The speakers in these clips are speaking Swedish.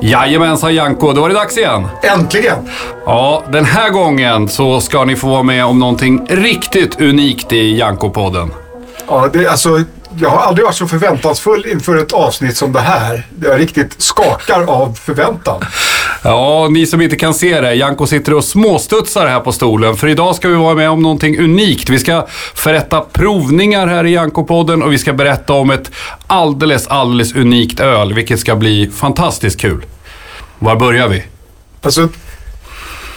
Jajamensan Janko, då var det dags igen. Äntligen! Ja, den här gången så ska ni få vara med om någonting riktigt unikt i Janko-podden. Ja, det, alltså, jag har aldrig varit så förväntansfull inför ett avsnitt som det här. Jag riktigt skakar av förväntan. Ja, ni som inte kan se det, Janko sitter och småstudsar här på stolen. För idag ska vi vara med om någonting unikt. Vi ska förrätta provningar här i Janko-podden och vi ska berätta om ett alldeles, alldeles unikt öl, vilket ska bli fantastiskt kul. Var börjar vi? Alltså,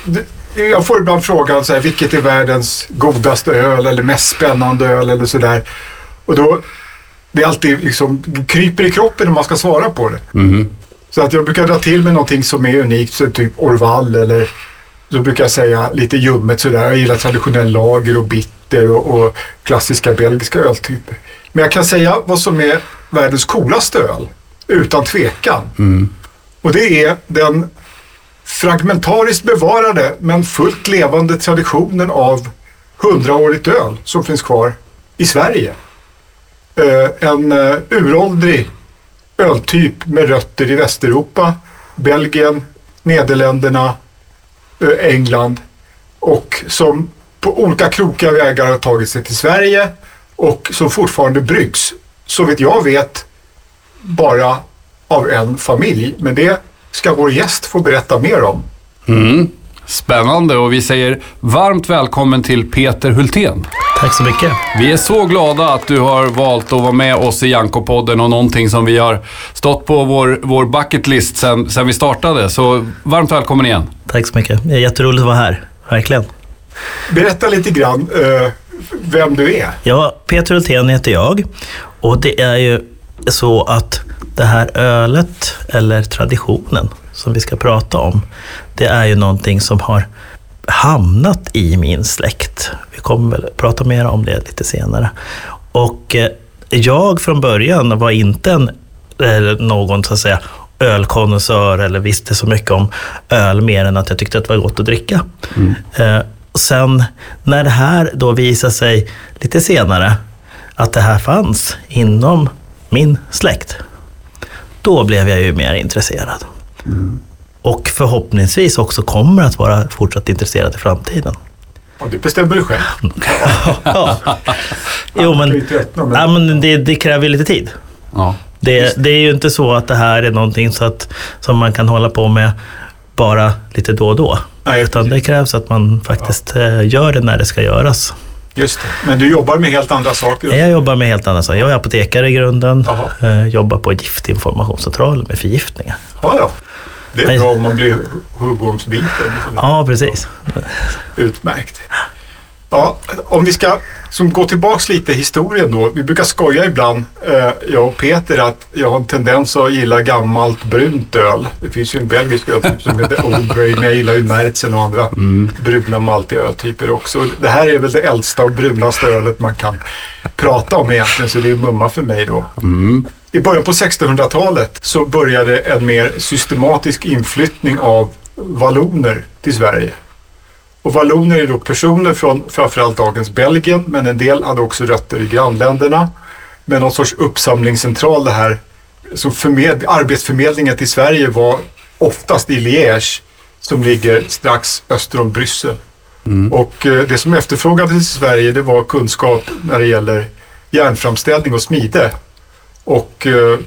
det, jag får ibland frågan så här, vilket är världens godaste öl eller mest spännande öl eller sådär. Och då, det är alltid liksom, kryper i kroppen när man ska svara på det. Mhm. Så att jag brukar dra till med någonting som är unikt, så typ Orval eller då brukar jag säga lite ljummet sådär. Jag gillar traditionell lager och bitter och, och klassiska belgiska öltyper. Men jag kan säga vad som är världens coolaste öl, utan tvekan. Och det är den fragmentariskt bevarade men fullt levande traditionen av hundraårigt öl som finns kvar i Sverige. Eh, en eh, uråldrig öltyp med rötter i Västeuropa, Belgien, Nederländerna, eh, England och som på olika krokiga vägar har tagit sig till Sverige och som fortfarande bryggs, så vitt jag vet, bara av en familj. Men det ska vår gäst få berätta mer om. Mm. Spännande och vi säger varmt välkommen till Peter Hultén. Tack så mycket. Vi är så glada att du har valt att vara med oss i Janko-podden och någonting som vi har stått på vår, vår bucket list sen, sen vi startade. Så varmt välkommen igen. Tack så mycket. Det är jätteroligt att vara här. Verkligen. Berätta lite grann eh, vem du är. Ja, Peter Hultén heter jag. Och det är ju så att det här ölet, eller traditionen som vi ska prata om, det är ju någonting som har hamnat i min släkt. Vi kommer väl prata mer om det lite senare. Och eh, jag från början var inte en, någon så att säga ölkonnässör eller visste så mycket om öl mer än att jag tyckte att det var gott att dricka. Eh, sen när det här då visade sig lite senare att det här fanns inom min släkt, då blev jag ju mer intresserad. Och förhoppningsvis också kommer att vara fortsatt intresserad i framtiden. Ja, det bestämmer du själv. Ja. Jo, men, ja, men det, det kräver ju lite tid. Ja. Det, det är ju inte så att det här är någonting så att, som man kan hålla på med bara lite då och då. Nej, Utan det krävs att man faktiskt eh, gör det när det ska göras. Just det. Men du jobbar med helt andra saker. Jag jobbar med helt annat. Jag är apotekare i grunden. Jaha. Eh, jobbar på giftinformationscentralen med förgiftningar. Ja, ja. Det är bra om man blir huggormsbiten. Ja, precis. Utmärkt. Ja, om vi ska som gå tillbaks lite i historien då. Vi brukar skoja ibland, eh, jag och Peter, att jag har en tendens att gilla gammalt brunt öl. Det finns ju en belgisk öltyp som heter Old Grey, men jag gillar ju Märzen och andra bruna maltiga öltyper också. Det här är väl det äldsta och brunaste ölet man kan prata om egentligen, så det är mumma för mig då. I början på 1600-talet så började en mer systematisk inflyttning av valloner till Sverige. Och valloner är då personer från framförallt dagens Belgien, men en del hade också rötter i grannländerna. Med någon sorts uppsamlingscentral det här. Så förmed, arbetsförmedlingen till Sverige var oftast i Liège, som ligger strax öster om Bryssel. Och eh, det som efterfrågades i Sverige det var kunskap när det gäller järnframställning och smide. Och eh,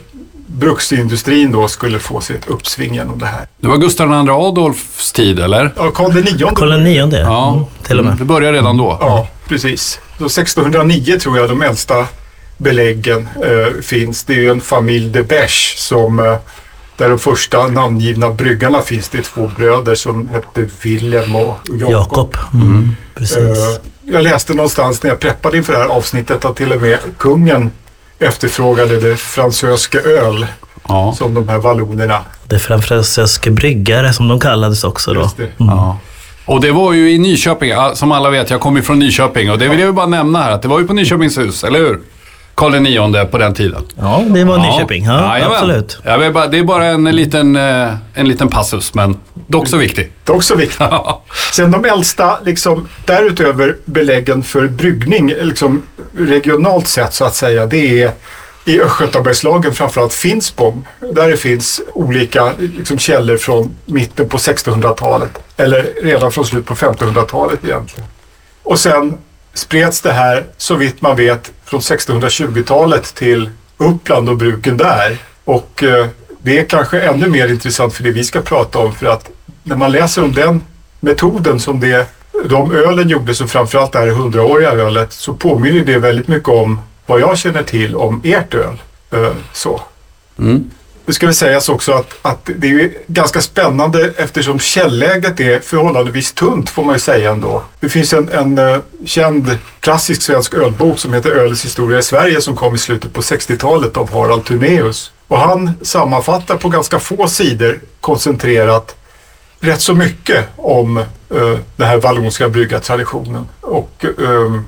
bruksindustrin då skulle få sig ett uppsving genom det här. Det var Gustav II Adolfs tid, eller? Ja, Karl IX. Karl nionde, Ja, mm, till och med. Det började redan då. Ja, precis. Så 1609 tror jag de äldsta beläggen eh, finns. Det är ju en familj de Beche som eh, där de första namngivna bryggarna finns. Det är två bröder som hette Wilhelm och Jakob. Jakob. Mm, precis. Eh, jag läste någonstans när jag preppade inför det här avsnittet att till och med kungen efterfrågade det fransöska öl Ja. som de här vallonerna. Det franska bryggare som de kallades också då. Just det. Ja. Och det var ju i Nyköping, som alla vet, jag kommer från Nyköping och det vill jag bara nämna här att det var ju på Nyköpings hus, eller hur? Karl IX på den tiden. Ja, det var Nyköping. Ja, Jajamän. absolut. Bara, det är bara en liten, eh, en liten passus, men dock så viktig. Det är också viktigt. Sen de äldsta, liksom, därutöver beläggen för bryggning, liksom, regionalt sett så att säga, det är i Östgötabergslagen, framförallt Finspång, där det finns olika liksom, källor från mitten på 1600-talet. Eller redan från slutet på 1500-talet egentligen. Och sen spreds det här, så vitt man vet, från 1620-talet till Uppland och bruken där. Och eh, det är kanske ännu mer intressant för det vi ska prata om för att när man läser om den metoden som det, de ölen gjorde, så framförallt det här hundraåriga ölet, så påminner det väldigt mycket om vad jag känner till om ert öl. Eh, så. Mm. Det ska väl sägas också att, att det är ganska spännande eftersom källäget är förhållandevis tunt får man ju säga ändå. Det finns en, en uh, känd klassisk svensk ölbok som heter Ölets historia i Sverige som kom i slutet på 60-talet av Harald Tunéus. Och han sammanfattar på ganska få sidor koncentrerat rätt så mycket om uh, den här vallonska bryggartraditionen. Och uh,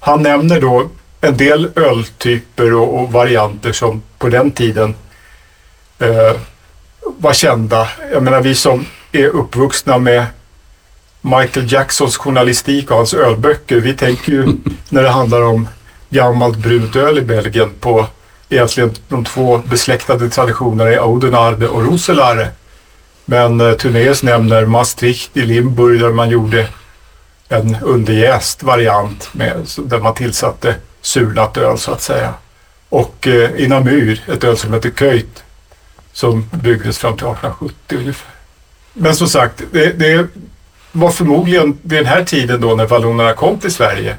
han nämner då en del öltyper och, och varianter som på den tiden eh, var kända. Jag menar vi som är uppvuxna med Michael Jacksons journalistik och hans ölböcker. Vi tänker ju när det handlar om gammalt brunt öl i Belgien på egentligen de två besläktade traditionerna i Oudenarde och Roselare. Men eh, Tunéus nämner Maastricht i Limburg där man gjorde en underjäst variant med, där man tillsatte surnat öl så att säga. Och eh, i Namur, ett öl som heter Köjt som byggdes fram till 1870 ungefär. Men som sagt, det, det var förmodligen vid den här tiden då när vallonerna kom till Sverige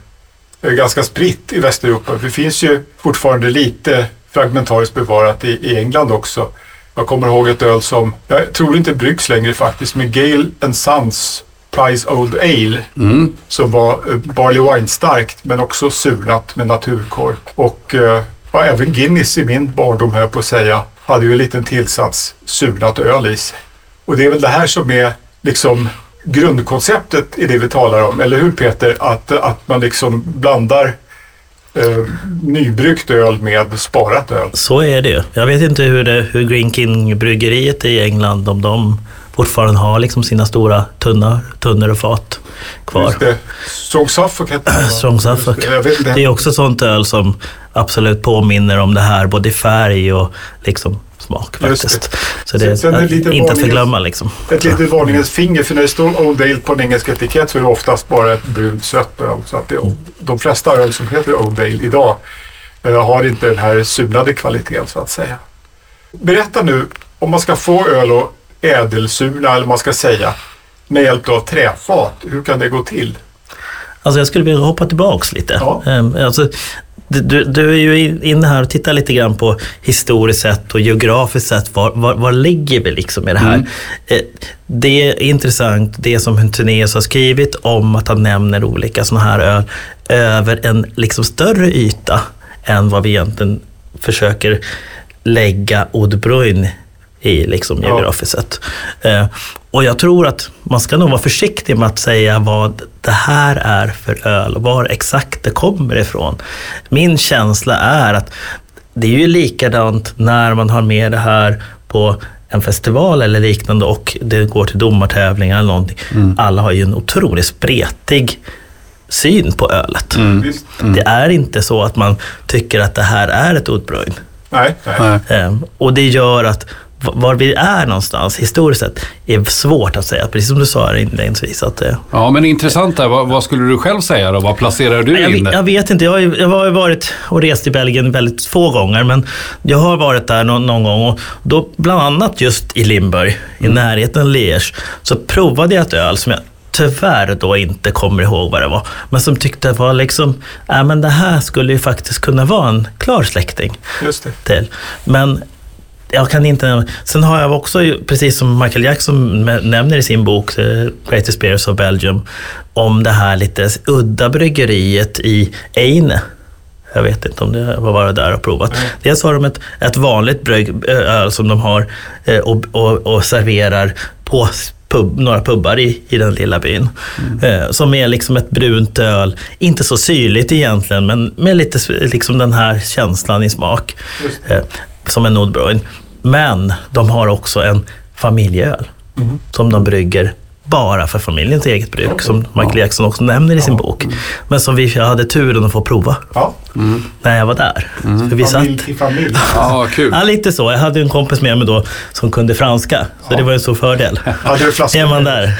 eh, ganska spritt i Västeuropa. Det finns ju fortfarande lite fragmentariskt bevarat i, i England också. Jag kommer ihåg ett öl som, jag tror inte bryggs längre faktiskt, med Gale and Sons Price Old Ale. Mm. Som var eh, Barley Wine-starkt men också surnat med naturkork. Och eh, även Guinness i min barndom höll jag på att säga hade ju en liten tillsats surnat öl i sig. Och det är väl det här som är liksom grundkonceptet i det vi talar om, eller hur Peter? Att, att man liksom blandar eh, nybryggt öl med sparat öl. Så är det ju. Jag vet inte hur, det, hur Green King-bryggeriet i England, om de fortfarande har liksom sina stora tunna, tunnor och fat kvar. Just det. Strong Suffolk hette det? Strong Suffolk. Det. Det är också sånt öl som absolut påminner om det här, både i färg och liksom smak faktiskt. Så det är Sen det lite inte att förglömma liksom. Ett litet varningens finger, för när det står Old Ale på en engelsk etikett så är det oftast bara ett brunt sött öl. Så att det, de flesta öl som heter Old Ale idag eh, har inte den här surnade kvaliteten så att säga. Berätta nu, om man ska få öl och ädelsurna, eller vad man ska säga, med hjälp av träfat, hur kan det gå till? Alltså jag skulle vilja hoppa tillbaks lite. Ja. Ehm, Alltså, du- du, är ju in- inne här och tittar lite grann på historiskt sett och geografiskt sett. Var, var, var ligger vi liksom i det här? Eh, Det är intressant, det som Tunéus har skrivit om att han nämner olika sådana här öl över en liksom större yta än vad vi egentligen försöker lägga Odbrunn i liksom Ja. geografiskt sett. Eh, och jag tror att man ska nog vara försiktig med att säga vad det här är för öl och var exakt det kommer ifrån. Min känsla är att det är ju likadant när man har med det här på en festival eller liknande och det går till domartävlingar eller någonting. Alla har ju en otroligt spretig syn på ölet. Visst? Det är inte så att man tycker att det här är ett Odbrunn. Nej, nej. Ehm, Och det gör att var vi är någonstans historiskt sett är svårt att säga. Precis som du sa här inledningsvis. Att, eh, Ja, men intressant där. Vad, vad skulle du själv säga då? Vad placerar du jag, in jag vet inte, jag har, ju, jag har varit och rest i Belgien väldigt få gånger. Men jag har varit där någon, någon gång och då bland annat just i Limburg, i närheten av Liège, så provade jag ett öl som jag tyvärr då inte kommer ihåg vad det var. Men som tyckte var liksom, äh, men det här skulle ju faktiskt kunna vara en klar släkting. Just det. till. Men jag kan inte... Sen har jag också, precis som Michael Jackson nämner i sin bok eh, Greatest Beers of Belgium, om det här lite udda bryggeriet i Eine. Jag vet inte om det var bara där och provat. Dels har de ett, ett vanligt brygg, öl som de har eh, och, och, och serverar på pub, några pubbar i, i den lilla byn. Eh, som är liksom ett brunt öl, inte så syrligt egentligen, men med lite liksom den här känslan i smak. Eh, som en Nordbräun. Men de har också en familjeöl som de brygger bara för familjens eget bruk, som Michael Jackson också nämner i sin bok. Men som vi hade turen att få prova Ja, när jag var där. För vi satt, familj till familj. Ja, kul. ja, lite så. Jag hade en kompis med mig då som kunde franska, så det var en stor fördel. Hade du flaskor? Är man där?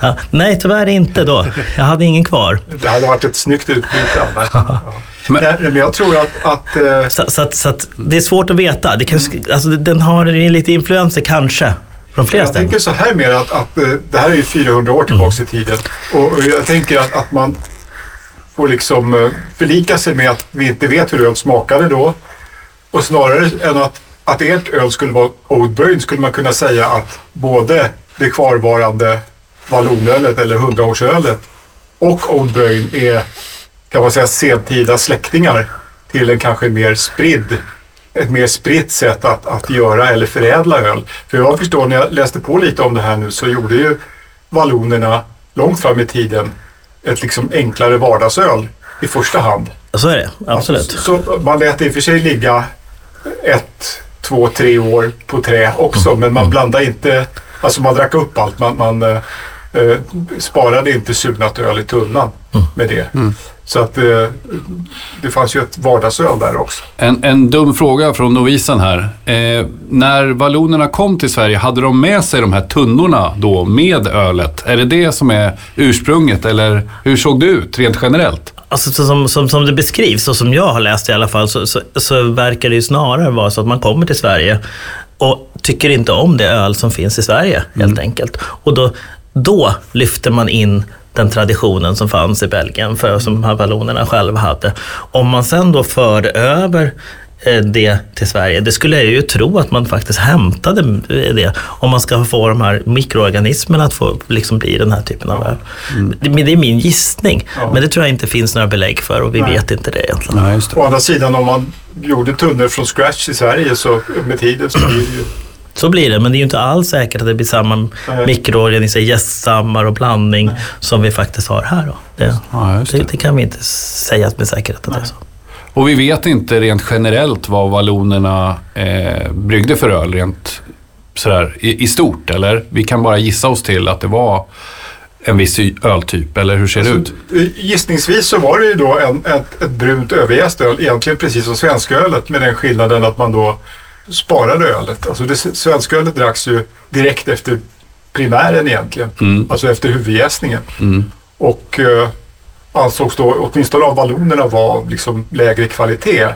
Ja, nej, tyvärr inte då. Jag hade ingen kvar. Det hade varit ett snyggt utbyte. annars. Men- Nej, Men jag tror att, att eh, Så, så, att, så att det är svårt att veta. Det kan, alltså, den har lite influenser kanske, från flera jag tänker så här mer att, att eh, det här är ju 400 år tillbaks i tiden. Och, och jag tänker att, att man får liksom eh, förlika sig med att vi inte vet hur öl smakade då. Och snarare än att, att ert öl skulle vara Old Burn skulle man kunna säga att både det kvarvarande vallonölet eller 100-årsölet och Old Burn är kan man säga sentida släktingar till en kanske mer spridd ett mer spritt sätt att, att göra eller förädla öl. För jag förstår när jag läste på lite om det här nu så gjorde ju vallonerna långt fram i tiden ett liksom enklare vardagsöl i första hand. Så är det, absolut. Alltså, Så man lät det i och för sig ligga ett, två, tre år på trä också Mm. men man blandade inte, alltså man drack upp allt. Man, man eh, eh, sparade inte surnat öl i tunnan Mm. med det. Så att eh, det fanns ju ett vardagsöl där också. En, en dum fråga från novisen här. Eh, när vallonerna kom till Sverige, hade de med sig de här tunnorna då med ölet? Är det det som är ursprunget eller hur såg det ut rent generellt? Alltså, så som, som, som det beskrivs, och som jag har läst i alla fall, så, så, så verkar det ju snarare vara så att man kommer till Sverige och tycker inte om det öl som finns i Sverige, helt enkelt. Och då, då lyfter man in den traditionen som fanns i Belgien, för, som vallonerna själva hade. Om man sen då för över eh, det till Sverige. Det skulle jag ju tro att man faktiskt hämtade det. Om man ska få de här mikroorganismerna att få liksom bli den här typen av öl. Det, men det är min gissning. Ja. Men det tror jag inte finns några belägg för och vi Nej. vet inte det egentligen. Nej, just Å andra sidan om man gjorde tunnor från scratch i Sverige så med tiden så blir det ju... Så blir det, men det är ju inte alls säkert att det blir samma Nej. mikroorganismer, gäststammar och blandning som vi faktiskt har här. Då. Det, Ja, det, det. det kan vi inte säga med säkerhet att det är så. Och vi vet inte rent generellt vad vallonerna eh, bryggde för öl rent sådär i, i stort, eller? Vi kan bara gissa oss till att det var en viss öltyp, eller hur ser det ut? Gissningsvis så var det ju då en, ett, ett brunt överjäst öl, egentligen precis som svenskölet med den skillnaden att man då sparade ölet. Alltså det svenskölet dracks ju direkt efter primären egentligen, Mm. alltså efter huvudjäsningen. Mm. Och eh, ansågs då, åtminstone av vallonerna, vara liksom lägre kvalitet.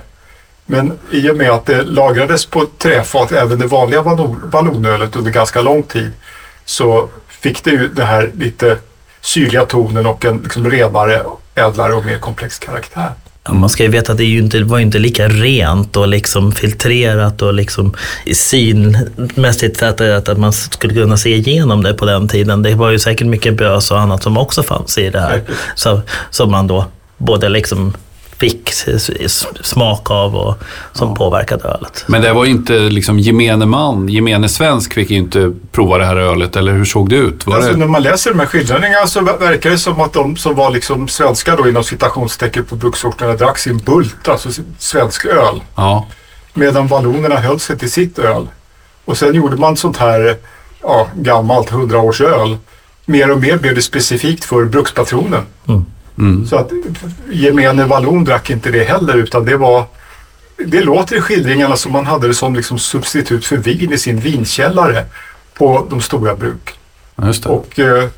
Men i och med att det lagrades på träfat, även det vanliga vallon- vallonölet under ganska lång tid, så fick det ju den här lite syrliga tonen och en liksom renare, ädlare och mer komplex karaktär. Ja, man ska ju veta att det, ju inte, var ju inte lika rent och liksom filtrerat och liksom synmässigt att, att man skulle kunna se igenom det på den tiden. Det var ju säkert mycket bös och annat som också fanns i det här. Så, som man då både liksom fick smak av och som påverkade ölet. Men det var inte liksom gemene man, gemene svensk fick inte prova det här ölet, eller hur såg det ut? Alltså, det... när man läser de här skildringarna så ver- verkar det som att de som var liksom svenska då inom citationstecken på bruksorterna drack sin bult, alltså svensk öl. Ja, Medan vallonerna höll sig till sitt öl. Och sen gjorde man sånt här ja, gammalt hundraårsöl. Mer och mer blev det specifikt för brukspatronen. mm. Så att gemene vallon drack inte det heller utan det var det låter i skildringarna som man hade det som liksom substitut för vin i sin vinkällare på de stora bruk. Och eh,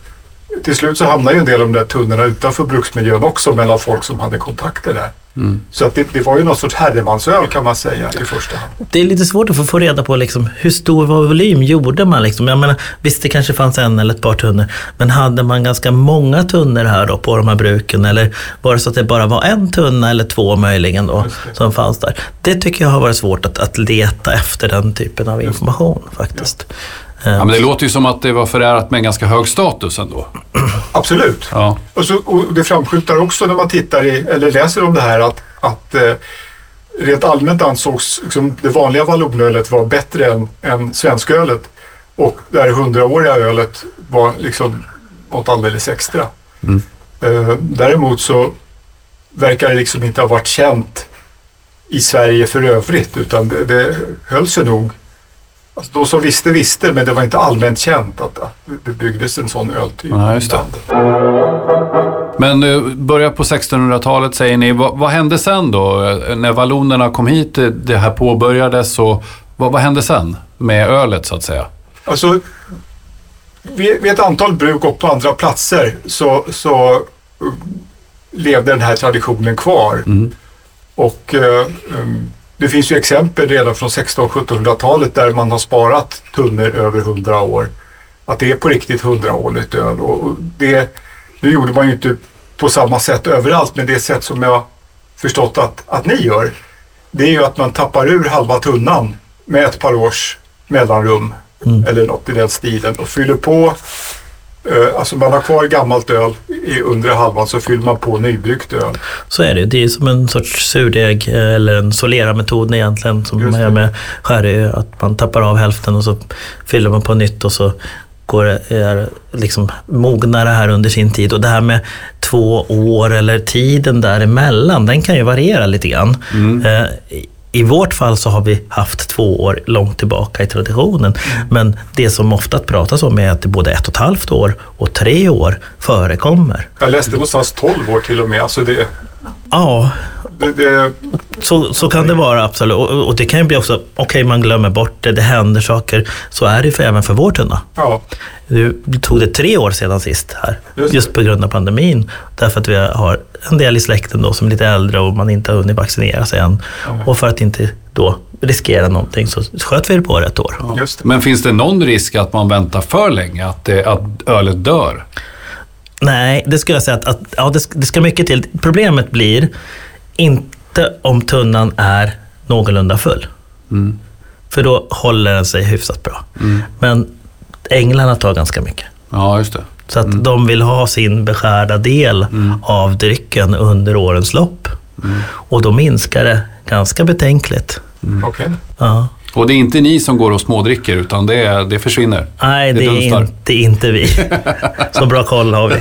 till slut så hamnade ju en del av de där tunnorna utanför bruksmiljön också mellan folk som hade kontakter där. Mm. Så att det, det var ju någon sorts herremansöl kan man säga i första hand. Det är lite svårt att få, reda på liksom, hur stor volym gjorde man. Liksom. Jag menar, visst, det kanske fanns en eller ett par tunnor, men hade man ganska många tunnor här då på de här bruken? Eller var det så att det bara var en tunna eller två möjligen då, som fanns där? Det tycker jag har varit svårt att, att leta efter den typen av information faktiskt. Eh, Ja, men det låter ju som att det var förärat med en ganska hög status ändå. Absolut. Ja, Och, så, och det framskymtar också när man tittar i, eller läser om det här att, att eh, rent allmänt ansågs liksom, det vanliga vallonölet vara bättre än, än svenskölet. Och det här hundraåriga ölet var liksom något alldeles extra. Mm. Eh, däremot så verkar det liksom inte ha varit känt i Sverige för övrigt utan det, det höll sig nog Alltså, de som visste visste, men det var inte allmänt känt att, det byggdes en sån öltyp Ja, i landet. Men eh, börja på 1600-talet säger ni. Vad, vad hände sen då? Eh, När vallonerna kom hit, det- det här påbörjades och vad, vad hände sen med ölet så att säga? Alltså, vid, vid ett antal bruk och på andra platser så, så levde den här traditionen kvar. Och eh, um, det finns ju exempel redan från 1600-1700-talet där man har sparat tunnor över 100 år. Att det är på riktigt 100-årigt öl. Och det, nu gjorde man ju inte på samma sätt överallt, men det sätt som jag förstått att, att ni gör, det är ju att man tappar ur halva tunnan med ett par års mellanrum eller något i den stilen och fyller på Alltså man har kvar gammalt öl i undre halvan så fyller man på nybryggt öl. Så är det. Det är som en sorts surdeg eh, eller en solera-metod egentligen som man gör med sherry. Att man tappar av hälften och så fyller man på nytt och så går det, är liksom mognar det här under sin tid. Och det här med två år eller tiden däremellan, den kan ju variera lite grann. Eh, i- vårt fall så har vi haft två år långt tillbaka i traditionen. Men det som ofta pratas om är att det både ett och ett halvt år och tre år förekommer. Jag läste någonstans 12 år till och med. Alltså det, Ja, det, det, Så, så kan det vara absolut. Och, och det kan ju bli också, okej man glömmer bort det, det händer saker. Så är det för, även för vår tunna. ja, Nu tog det tre år sedan sist här, Just just, på grund av pandemin. Därför att vi har en del i släkten då som är lite äldre och man inte har hunnit vaccinera sig än. Och för att inte då riskera någonting så sköt vi det på rätt år. just det. Men finns det någon risk att man väntar för länge? Att, det, att ölet dör? Nej, det skulle jag säga att, att ja, det, ska- det ska mycket till. Problemet blir inte om tunnan är någorlunda full. För då håller den sig hyfsat bra. Men änglarna tar ganska mycket. Ja, just det. Så att de vill ha sin beskärda del av drycken under årens lopp. Och då minskar det ganska betänkligt. Okej. Ja. Och det är inte ni som går och smådricker utan det, det försvinner? Nej, Det det är inte, inte vi. Så bra koll har vi.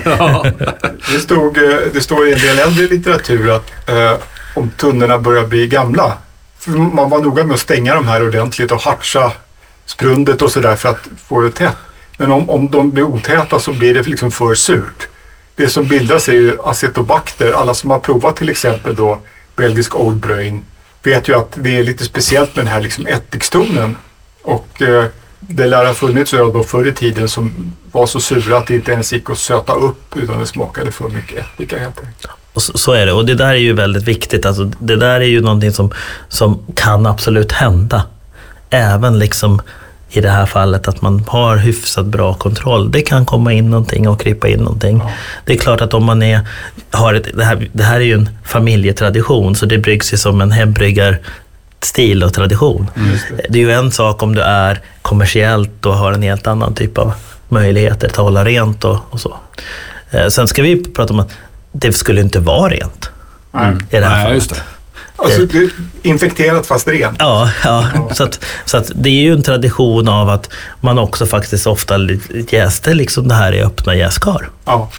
Det, stod, eh, det står i en del äldre litteratur att eh, om tunnorna börjar bli gamla. För man var noga med att stänga de här ordentligt och hartsa sprundet och sådär för att få det tätt. Men om, om de blir otäta så blir det liksom för surt. Det som bildas är ju acetobakter. Alla som har provat till exempel då belgisk Old Bröin vet ju att det är lite speciellt med den här liksom ättikstonen. Och eh, det lär ha funnits öl då förr i tiden som var så sura att det inte ens gick att söta upp utan det smakade för mycket ättika helt enkelt. Så, så är det. Och det där är ju väldigt viktigt. Alltså, det där är ju någonting som, som kan absolut hända. Även liksom i det här fallet att man har hyfsat bra kontroll. Det kan komma in någonting och krypa in någonting. Det är klart att om man är, har ett, det, här, det här är ju en familjetradition så det bryggs ju som en hembryggarstil och tradition. det. är ju en sak om du är kommersiellt och har en helt annan typ av möjligheter att hålla rent och, och så. Eh, Sen ska vi prata om att det skulle inte vara rent Nej. i det här Nej, fallet. Alltså, är infekterat fast rent. Ja, ja. Så, att, så att det är ju en tradition av att man också faktiskt ofta jäste liksom det här i öppna jäskar. Ja.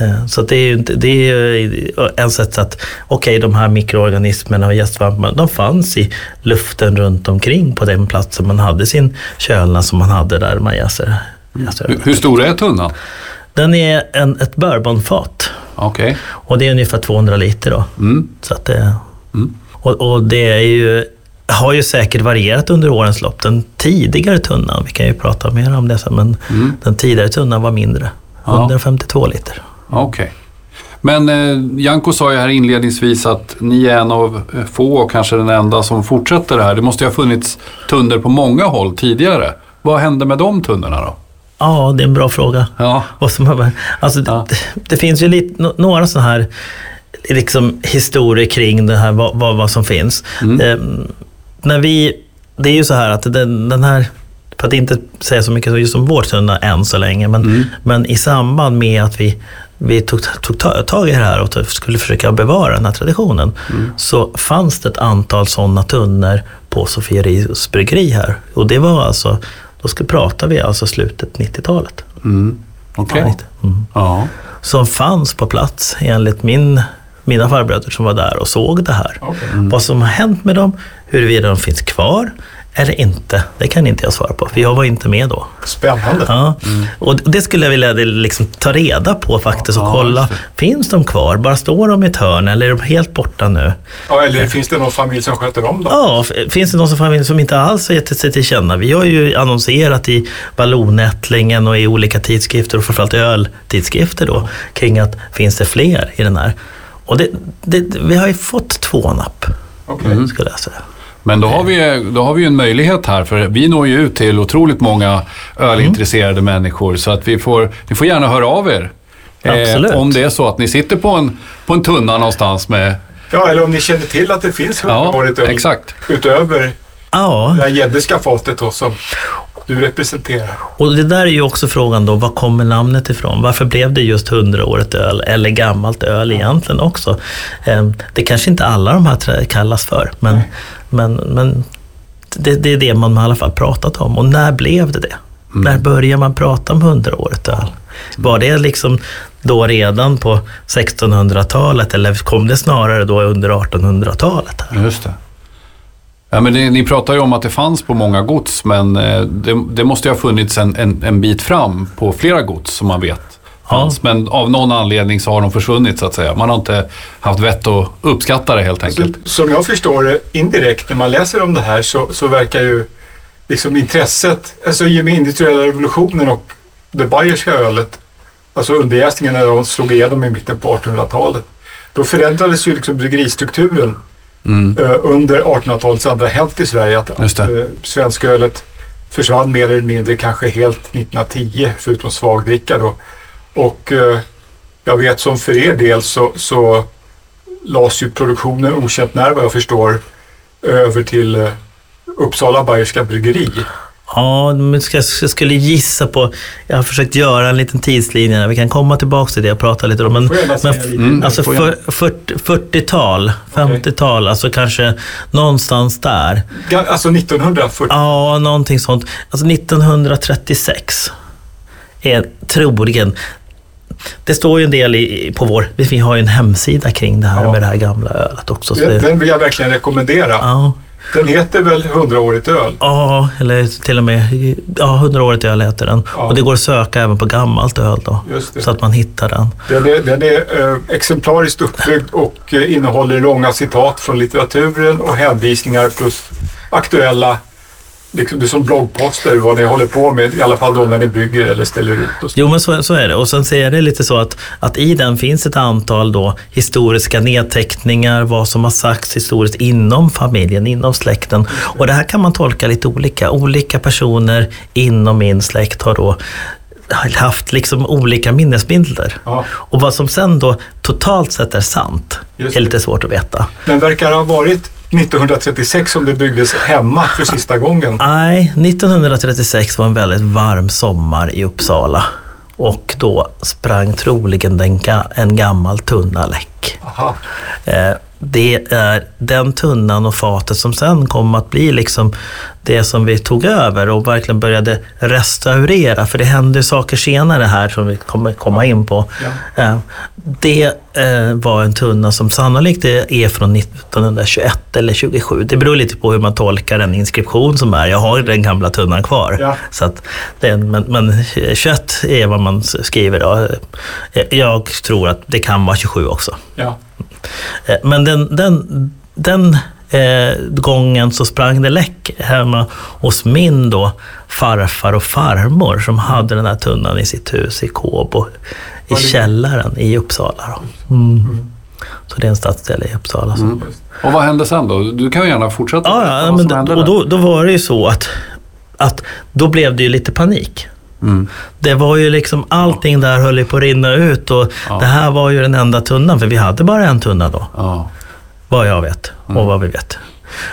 Eh, Så att det är ju det är en sätt att, okej de här mikroorganismerna och jästsvamparna, de fanns i luften runt omkring på den platsen man hade sin kölna som man hade där man jäser. jäser. Hur, hur stor är tunnan? Den är en, ett bourbonfat Okej. och det är ungefär 200 liter då. Mm. Så att det, och, och det är ju, har ju säkert varierat under årens lopp. Den tidigare tunnan, vi kan ju prata mer om det sen, men den tidigare tunnan var mindre. Ja. 152 liter. Okej. Men eh, Janko sa ju här inledningsvis att ni är en av eh, få och kanske den enda som fortsätter det här. Det måste ju ha funnits tunnor på många håll tidigare. Vad hände med de tunnorna då? Ja, det är en bra fråga. Ja. Som alltså, Ja. det, det finns ju lite, några sådana här liksom, historier kring det här, vad, vad, vad som finns. Ehm, när vi, det är ju så här att den, den här, för att inte säga så mycket just om vår tunna än så länge, men, men i samband med att vi, vi tog, tog ta- tag i det här och skulle försöka bevara den här traditionen, så fanns det ett antal sådana tunnor på Sofierius bryggeri här. Och det var alltså, då ska, pratar vi alltså slutet 90-talet. Mm. Okej. Mm. Ja. Som fanns på plats enligt min, mina farbröder som var där och såg det här. Okej. Vad som har hänt med dem, huruvida de finns kvar eller inte? Det kan inte jag svara på, för jag var inte med då. Spännande. Ja. Och det skulle jag vilja liksom ta reda på faktiskt och Ja, kolla. Finns de kvar? Bara står de i ett hörn eller är de helt borta nu? Ja, eller finns det någon familj som sköter om dem? Ja, finns det någon som, familj som inte alls har gett sig till känna? Vi har ju annonserat i Vallonättlingen och i olika tidskrifter och framförallt öltidskrifter då kring att finns det fler i den här? Och det, det, vi har ju fått två napp, Okej. skulle jag säga. Men då har, vi, då har vi ju en möjlighet här, för vi når ju ut till otroligt många ölintresserade människor. Så att vi får, ni får gärna höra av er. Absolut. om det är så att ni sitter på en, på en tunna någonstans med... Ja, eller om ni känner till att det finns Ja, hundraårigt öl exakt. utöver Ja, det här gäddeska fatet då som du representerar. och det där är ju också frågan då, var kommer namnet ifrån? Varför blev det just 100-årigt öl eller gammalt öl egentligen också? Eh, Det kanske inte alla de här kallas för, men, men, men det, det är det man i alla fall pratat om. Och när blev det det? När började man prata om 100-årigt öl? Var det liksom då redan på 1600-talet eller kom det snarare då under 1800-talet? Här? Just det. Ja, men det, ni pratar ju om att det fanns på många gods, men eh, det, det måste ju ha funnits en, en, en bit fram på flera gods som man vet fanns. Men av någon anledning så har de försvunnit så att säga. Man har inte haft vett att uppskatta det helt Så, enkelt. som jag förstår det indirekt när man läser om det här så, så verkar ju liksom intresset, alltså i och med industriella revolutionen och det bayerska ölet, alltså underjäsningen när de slog igenom i mitten på 1800-talet, då förändrades ju liksom bryggeristrukturen Mm. eh, under 1800-talets andra hälft i Sverige. Att, Just att eh, svenskölet försvann mer eller mindre kanske helt 1910 förutom svagdricka då. Och eh, jag vet som för er del så, så lades ju produktionen okänt när vad jag förstår över till Uppsala Bayerska Bryggeri. Ja, men ska, jag skulle gissa på... Jag har försökt göra en liten tidslinje. Vi kan komma tillbaka till det och prata lite om. Men, men? Mm. alltså får jag. för, 40, 40-tal, 50-tal, alltså kanske någonstans där. Alltså 1940. Ja, någonting sånt. Alltså 1936 är troligen... Det står ju en del i, på vår... Vi har ju en hemsida kring det här Ja. med det här gamla ölet också. Så Den, det, den vill jag verkligen rekommendera. ja. Den heter väl 100-årigt öl? Ja, eller till och med ja, 100-årigt öl heter den. Ja. Och det går att söka även på gammalt öl då. Så att man hittar den. Den är, den är eh, exemplariskt uppbyggd och eh, innehåller långa citat från litteraturen och hänvisningar plus aktuella liksom, det är som bloggposter vad ni håller på med, i alla fall då när ni bygger eller ställer ut. Och så. Jo, men så, så är det. Och sen ser det lite så att, att i den finns ett antal då historiska nedteckningar, vad som har sagts historiskt inom familjen, inom släkten. Och det här kan man tolka lite olika. Olika personer inom min släkt har då haft liksom olika minnesbilder. Ja. Och vad som sen då totalt sett är sant är det. lite svårt att veta. Den verkar ha varit 1936 som det byggdes hemma för sista gången. Nej, 1936 var en väldigt varm sommar i Uppsala. Och då sprang troligen den en gammal tunna läck. Eh, det är den tunnan och fatet som sen kom att bli liksom det som vi tog över och verkligen började restaurera. För det hände saker senare här som vi kommer komma in på. Ja. Eh, Det eh, var en tunna som sannolikt är från 1921 eller 27. Det beror lite på hur man tolkar den inskription som är. Jag har den gamla tunnan kvar. Ja. Så att den, men, men 21 är vad man skriver. Då. Eh, Jag tror att det kan vara 27 också. Ja. Eh, Men den, den, den eh, gången så sprang det läck hemma hos min då farfar och farmor som hade den här tunnan i sitt hus i Kåbo, i källaren i Uppsala. Då. Mm. Så det är en stadsdel i Uppsala. Mm. Och vad hände sen då? Du kan ju gärna fortsätta. Ja, ja men, och då, då var det ju så att, att då blev det ju lite panik. Mm. Det var ju liksom allting där höll ju på att rinna ut och Ja. det här var ju den enda tunnan, för vi hade bara en tunna då. Ja. Vad jag vet och Mm. vad vi vet.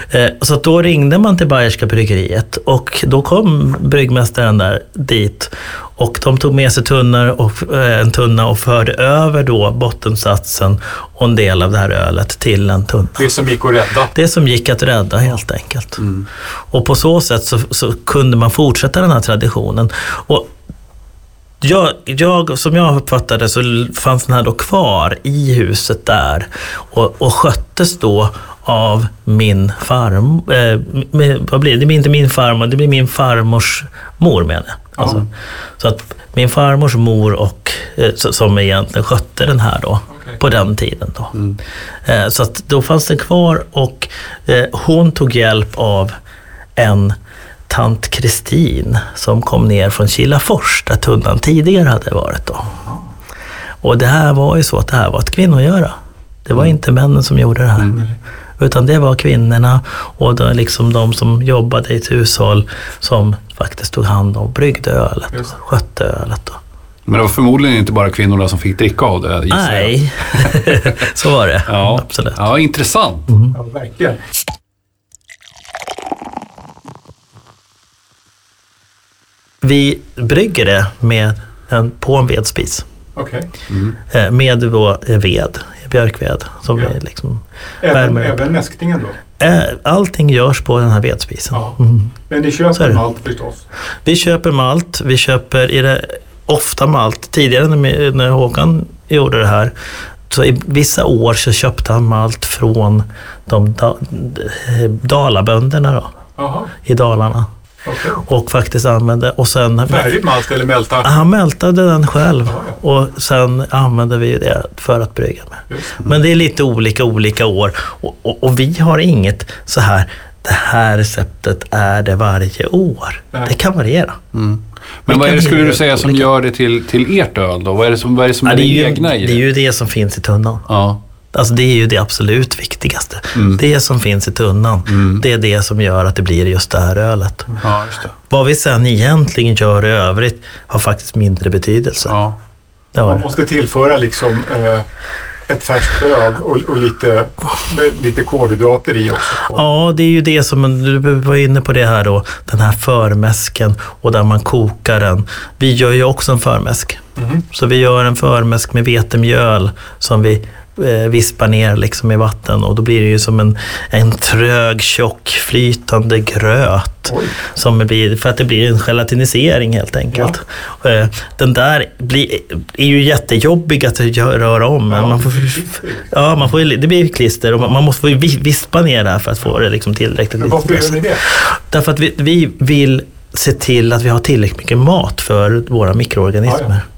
Eh, Så då ringde man till Bayerska bryggeriet och då kom bryggmästaren där dit och de tog med sig tunnor och, eh, en tunna och förde över då bottensatsen och en del av det här ölet till en tunna. Det som gick att rädda. Det som gick att rädda helt enkelt. Mm. Och på så sätt så, så kunde man fortsätta den här traditionen. Och Jag, jag, som jag uppfattade så fanns den här då kvar i huset där och, och sköttes då av min farmor. Eh, med, vad blir det? Det blir inte min farmor, det blir min farmors mor menar jag. Alltså, Så att min farmors mor och eh, som egentligen skötte den här då Okej. på den tiden. Då. Eh, så att då fanns den kvar och eh, hon tog hjälp av en tant Kristin som kom ner från Kilafors där tunnan tidigare hade varit. Då. Och det här var ju så att det här var ett kvinnogöra. Det var inte männen som gjorde det här. Utan det var kvinnorna och då liksom de som jobbade i ett hushåll som faktiskt tog hand om, bryggde ölet, Just. och skötte ölet. Då. Men det var förmodligen inte bara kvinnorna som fick dricka av det. Nej, så var det. Ja. Absolut. Ja, intressant. Ja, verkligen. Vi brygger det med en, på en vedspis. Okej. Eh, Med då eh, ved, björkved. Som Ja. vi liksom Även, värmer även mäsktingen då? Eh, Allting görs på den här vedspisen. Ja. Mm. Men ni köper malt förstås? Vi köper malt, vi köper i det, ofta malt. Tidigare när, när Håkan gjorde det här, så i vissa år så köpte han malt från de da, dalabönderna då, i Dalarna. Okej. Och faktiskt använde, och sen Färdig malt eller mälta? han mältade den själv Ja, och sen använde vi det för att brygga med. Just. Men det är lite olika olika år och, och, och vi har inget så här, det här receptet är det varje år. Nej. Det kan variera. Men vad är det, skulle du säga som olika? gör det till, till ert öl då? Vad är det som, vad är, det som Ja, är det, det, är ju, egna i det det? är ju det som finns i tunnan. Ja. Alltså det är ju det absolut viktigaste. Mm. Det som finns i tunnan, det är det som gör att det blir just det här ölet. ja, just det. Vad vi sen egentligen gör i övrigt har faktiskt mindre betydelse. Ja. Man måste tillföra liksom eh, ett färskt öl och, och lite, lite kolhydrater i också. Ja, det är ju det som, du var inne på det här då, den här förmäsken och där man kokar den. Vi gör ju också en förmäsk. Mhm. Så vi gör en förmäsk med vetemjöl som vi eh, vispar ner liksom i vatten och då blir det ju som en, en trög, tjock, flytande gröt. Oj. Som blir, för att det blir en gelatinisering helt enkelt. Eh, Den där blir, är ju jättejobbig att röra om. Ja, man får, ja, man får, det blir klister och man, måste vispa ner det här för att få det liksom tillräckligt. Men varför gör ni det? Därför att vi, vi vill se till att vi har tillräckligt mycket mat för våra mikroorganismer. Ja, ja.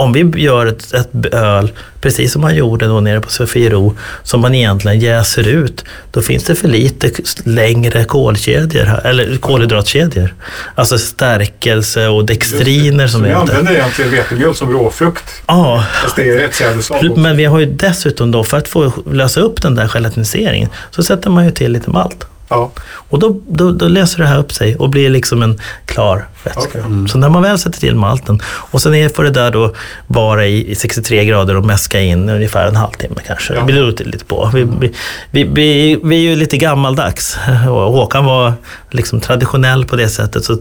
Om vi gör ett, ett öl, precis som man gjorde då nere på Sofiero, som man egentligen jäser ut, då finns det för lite längre kolkedjor, eller kolhydratkedjor. Alltså stärkelse och dextriner som det heter. använder egentligen vetemjöl som råfrukt? Ja, Fast det är ett sädesslag också. men vi har ju dessutom då, för att få lösa upp den där gelatiniseringen, så sätter man ju till lite malt. Ja, Och då, då, då löser det här upp sig och blir liksom en klar vätska. Okej. Så när man väl sätter till malten och sen är- får det där då vara i, i 63 grader och mäska in ungefär en halvtimme kanske. Ja. Det beror lite- på. Vi, vi, vi, vi, vi är ju lite gammaldags. Och Håkan var liksom traditionell på det sättet. Så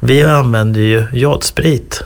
vi använder ju jodsprit.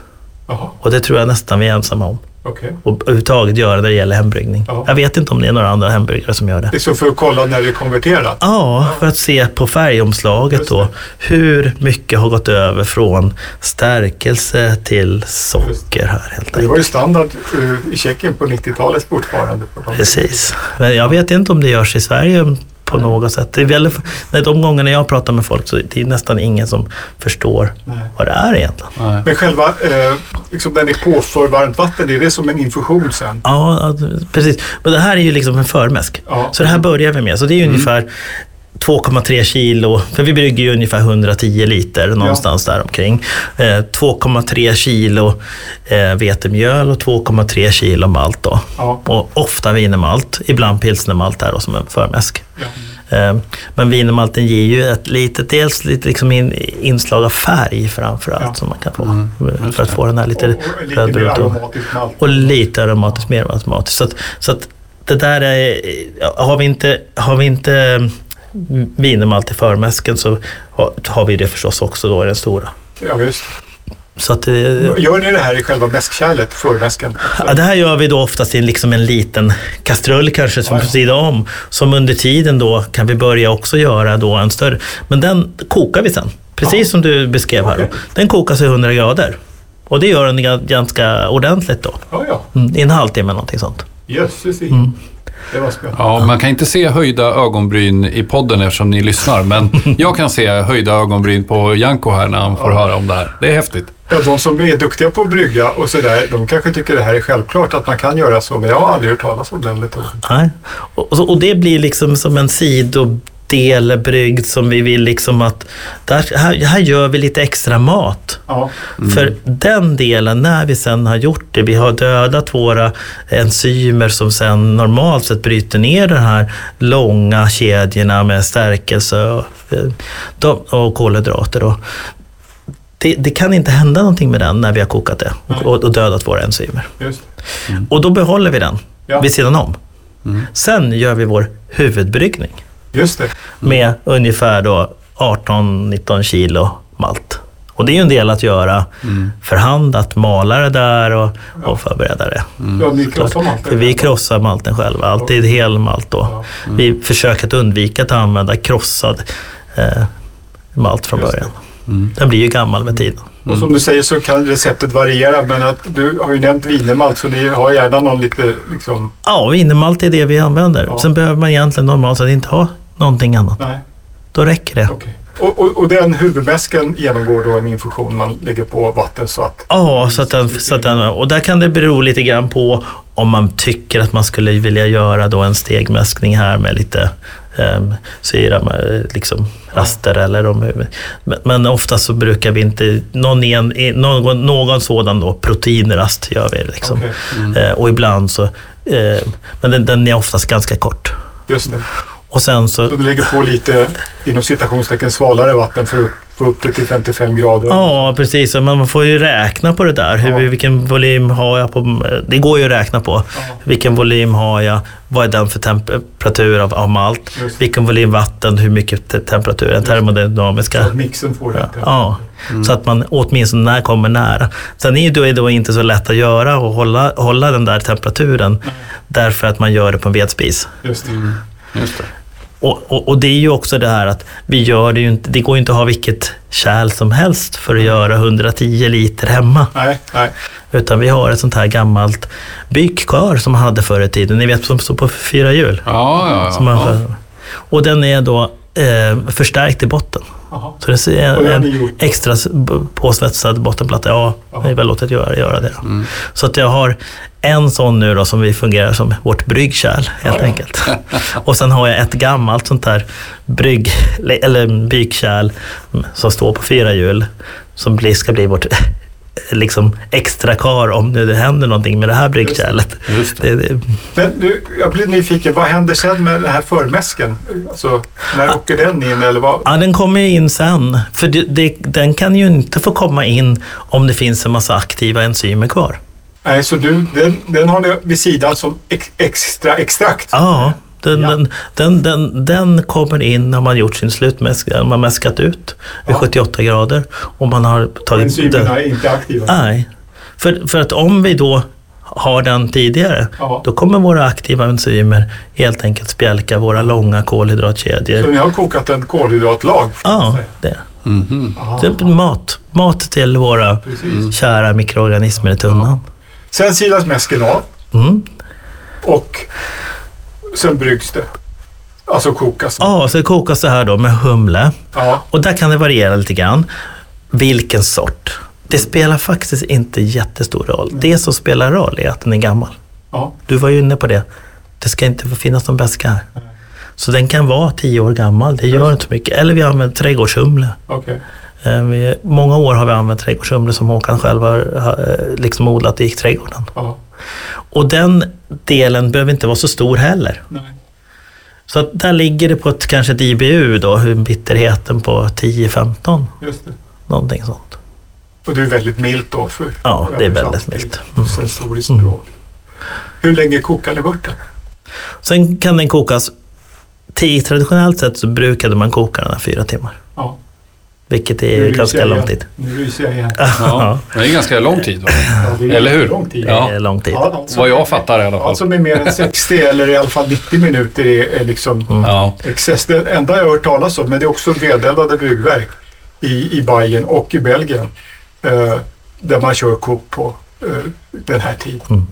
jaha, Och det tror jag nästan vi är ensamma om. Okej. Och överhuvudtaget göra när det gäller hembryggning. Ja. Jag vet inte om det är några andra hembryggare som gör det. Det är så för att kolla när det är konverterat? Ja, för att se på färgomslaget då. det. Hur mycket har gått över från stärkelse till socker här helt Det enkelt. var ju standard eh, i Tjeckien på 90-talet fortfarande. På Precis. Men jag vet inte om det görs i Sverige på något sätt. Det är väl, nej, de gångerna jag pratar med folk så det är nästan ingen som förstår Nej. vad det är egentligen. Nej. Men själva, eh, liksom den är påför varmt vatten, är det som en infusion sen? Ja, precis. Men det här är ju liksom en förmäsk. Ja. Så det här börjar vi med. Så det är ju ungefär 2,3 kilo, för vi brygger ju ungefär 110 liter någonstans där omkring. Eh, 2,3 kilo eh, vetemjöl och 2,3 kilo malt då. Ja. Och ofta wienermalt, ibland pilsnermalt där då som en förmäsk. Ja. Eh, men wienermalten ger ju ett litet, dels lite liksom in, inslag av färg framför allt Ja. som man kan få. Mm, för att få den här lite och, och malt. Och lite aromatiskt, mer aromatiskt. Så att, så att det där är, har vi inte, har vi inte wienermalt i förmäsken så har, vi det förstås också då i den stora. Ja, visst. Så att, eh, Gör ni det här i själva mäskkärlet, förmäsken? ja, det här gör vi då oftast i liksom en liten kastrull kanske som Ja, sidan om. Som under tiden då kan vi börja också göra då en större. Men den kokar vi sen. Precis Ja. som du beskrev här. Okej. Den kokas i 100 grader. Och det gör den ga- ganska ordentligt då. Ja, ja. Mm, I en halvtimme någonting sånt. Jösses. Mm. Det var spännande. Ja, man kan inte se höjda ögonbryn i podden eftersom ni lyssnar, men jag kan se höjda ögonbryn på Janko här när han får höra om det här. Det är häftigt. Ja, de som är duktiga på att brygga och sådär, de kanske tycker det här är självklart att man kan göra så, men jag har aldrig hört talas om den metoden. Nej. Och, och- det blir liksom som en sidodel brygd som vi vill liksom att där, här, här gör vi lite extra mat. Ja, För den delen, när vi sen har gjort det, vi har dödat våra enzymer som sen normalt sett bryter ner de här långa kedjorna med stärkelse och, och kolhydrater. Då. Det, det kan inte hända någonting med den när vi har kokat det och, och dödat våra enzymer. just Och då behåller vi den Ja. vid sidan om. Sen gör vi vår huvudbryggning Just det. med ungefär då 18-19 kilo malt. Och det är ju en del att göra för hand, att mala det där och, och förbereda det. Ja, ni krossar malten. För vi krossar malten själva, alltid hel malt då. Vi försöker att undvika att använda krossad eh, malt från Just det. början. Den blir ju gammal med tiden. Och som du säger så kan receptet variera, men att du har ju nämnt wienermalt, så ni har gärna någon lite liksom... Ja, wienermalt är det vi använder. Ja. Sen behöver man egentligen normalt sett inte ha någonting annat. Nej, Då räcker det. okej. Och, och, och den huvudmäsken genomgår då en infusion man lägger på vatten så att... Ja, så att den, så att den, och där kan det bero lite grann på om man tycker att man skulle vilja göra då en stegmäskning här med lite eh, syra, med, liksom raster eller om, men, men ofta så brukar vi inte, någon, en, någon, någon sådan då proteinrast gör vi liksom. Okej, Eh, och ibland så, eh, men den, den är oftast ganska kort. Just det. Och sen så, Så du lägger på lite, inom citationstecken, svalare vatten för att få upp det till 55 grader. Ja, precis. Men Man får ju räkna på det där. Hur, Ja. Vilken volym har jag på... Det går ju att räkna på. Vilken volym har jag? Vad är den för temperatur av, av malt? Just. Vilken volym vatten? Hur mycket te- temperatur? Den Så termodynamiska. att mixen får rätt. Ja, så att man åtminstone när kommer nära. Sen är ju då, är det då inte så lätt att göra och hålla, hålla den där temperaturen. Därför att man gör det på en vedspis. Just det. Just det. Och, och, och det är ju också det här att vi gör det ju inte, det går ju inte att ha vilket kärl som helst för att göra 110 liter hemma. Nej, nej. Utan vi har ett sånt här gammalt byggkar som man hade förr i tiden. Ni vet som står på fyra hjul. Ja, ja, ja. man, och den är då eh, förstärkt i botten. Jaha. Så det är en, gjort? extra påsvetsad bottenplatta. Ja, Jaha. vi har väl låtit göra, göra det. Mm. Så att jag har en sån nu då som vi fungerar som vårt bryggkärl helt Ja, ja. enkelt. Och sen har jag ett gammalt sånt där brygg, eller bykärl som står på fyra hjul. Som ska bli vårt liksom extra kar om nu det händer någonting med det här bryggkärlet. Just det. Det, det, Men du, jag blir nyfiken. Vad händer sen med den här förmäsken? Alltså, när åker den in eller vad? Ja, den kommer ju in sen. För det, det, den kan ju inte få komma in om det finns en massa aktiva enzymer kvar. Nej, så du, den, den har ni vid sidan som ex, extra extrakt? Ja, den, Ja. Den, den, den, den kommer in när man gjort sin slutmäsk, när man mäskat ut vid Ja. 78 grader. Och man har tagit Enzymerna är inte aktiva? Nej, för, för att om vi då har den tidigare, Ja. då kommer våra aktiva enzymer helt enkelt spjälka våra långa Så kolhydratkedjor. ni har kokat en kolhydratlag? Ja, det. Mhm. Aha. det är mat. Mat till våra Precis. kära mikroorganismer i tunnan. Sen silas mäsken av Mm. och sen bryggs det. Alltså kokas. Ja, så det kokas det här då med humle. Ja. Och där kan det variera lite grann. Vilken sort? Det spelar faktiskt inte jättestor roll. Det som spelar roll är att den är gammal. ja. Du var ju inne på det. Det ska inte finnas någon beska här. Så den kan vara tio år gammal, det gör inte så mycket. Eller vi använder trädgårdshumle. Okej. Eh, vi- Många år har vi använt trädgårdshumle som Håkan själv har har, eh, liksom odlat i trädgården. Ja. Och den delen behöver inte vara så stor heller. Nej. Så att där ligger det på ett, kanske ett IBU då, bitterheten på 10-15, Just det. någonting sånt. Och det är väldigt milt då? För, Ja, det är väldigt milt. Mm. Sensoriskt Mm. bra. Hur länge kokar ni bort den? Sen kan den kokas, traditionellt sett så brukade man koka den här fyra timmar. Ja. Vilket Nu är ryser ganska lång tid. Nu ryser jag igen. Ja, det är ganska lång tid. Va? Ja, det är Eller hur? Lång tid. Det Ja. är lång tid. Ja, alltså, Vad jag fattar i alla fall. Alltså med mer än 60 eller i alla fall 90 minuter är, är liksom Ja. excess. Det enda jag har hört talas om, men det är också vedeldade bryggverk i, i Bayern och i Belgien. Eh, där man kör Coop på den här tiden. Mm.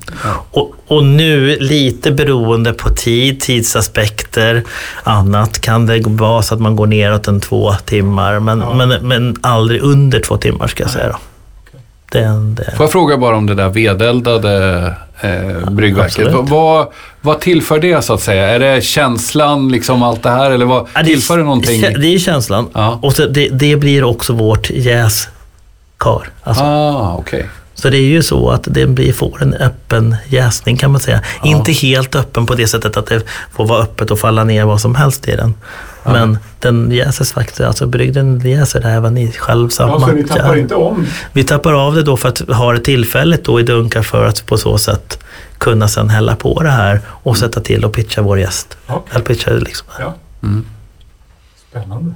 Och, och nu, lite beroende på tid, tidsaspekter, annat, kan det vara så att man går neråt en två timmar. Men, Ja. men, men aldrig under två timmar ska jag säga. Då. Det, det. Får jag fråga bara om det där vedeldade eh, bryggverket. Vad, vad, tillför det så att säga? Är det känslan, liksom allt det här? Eller vad Ja, är- tillför det någonting? Det är känslan. Ja. Och så det, det blir också vårt jäskar. Alltså, Ah, okej. Så det är ju så att det blir, får en öppen jäsning kan man säga. Inte helt öppen på det sättet att det får vara öppet och falla ner vad som helst i den. Men den jäses faktiskt, alltså brygden jäser även i själv samma Ja, så ni tappar inte om? Vi tappar av det då för att ha det tillfälligt då i dunkar för att på så sätt kunna sen hälla på det här och sätta till och pitcha vår gäst. Ja. Eller pitcha liksom. Ja. Mm. Spännande.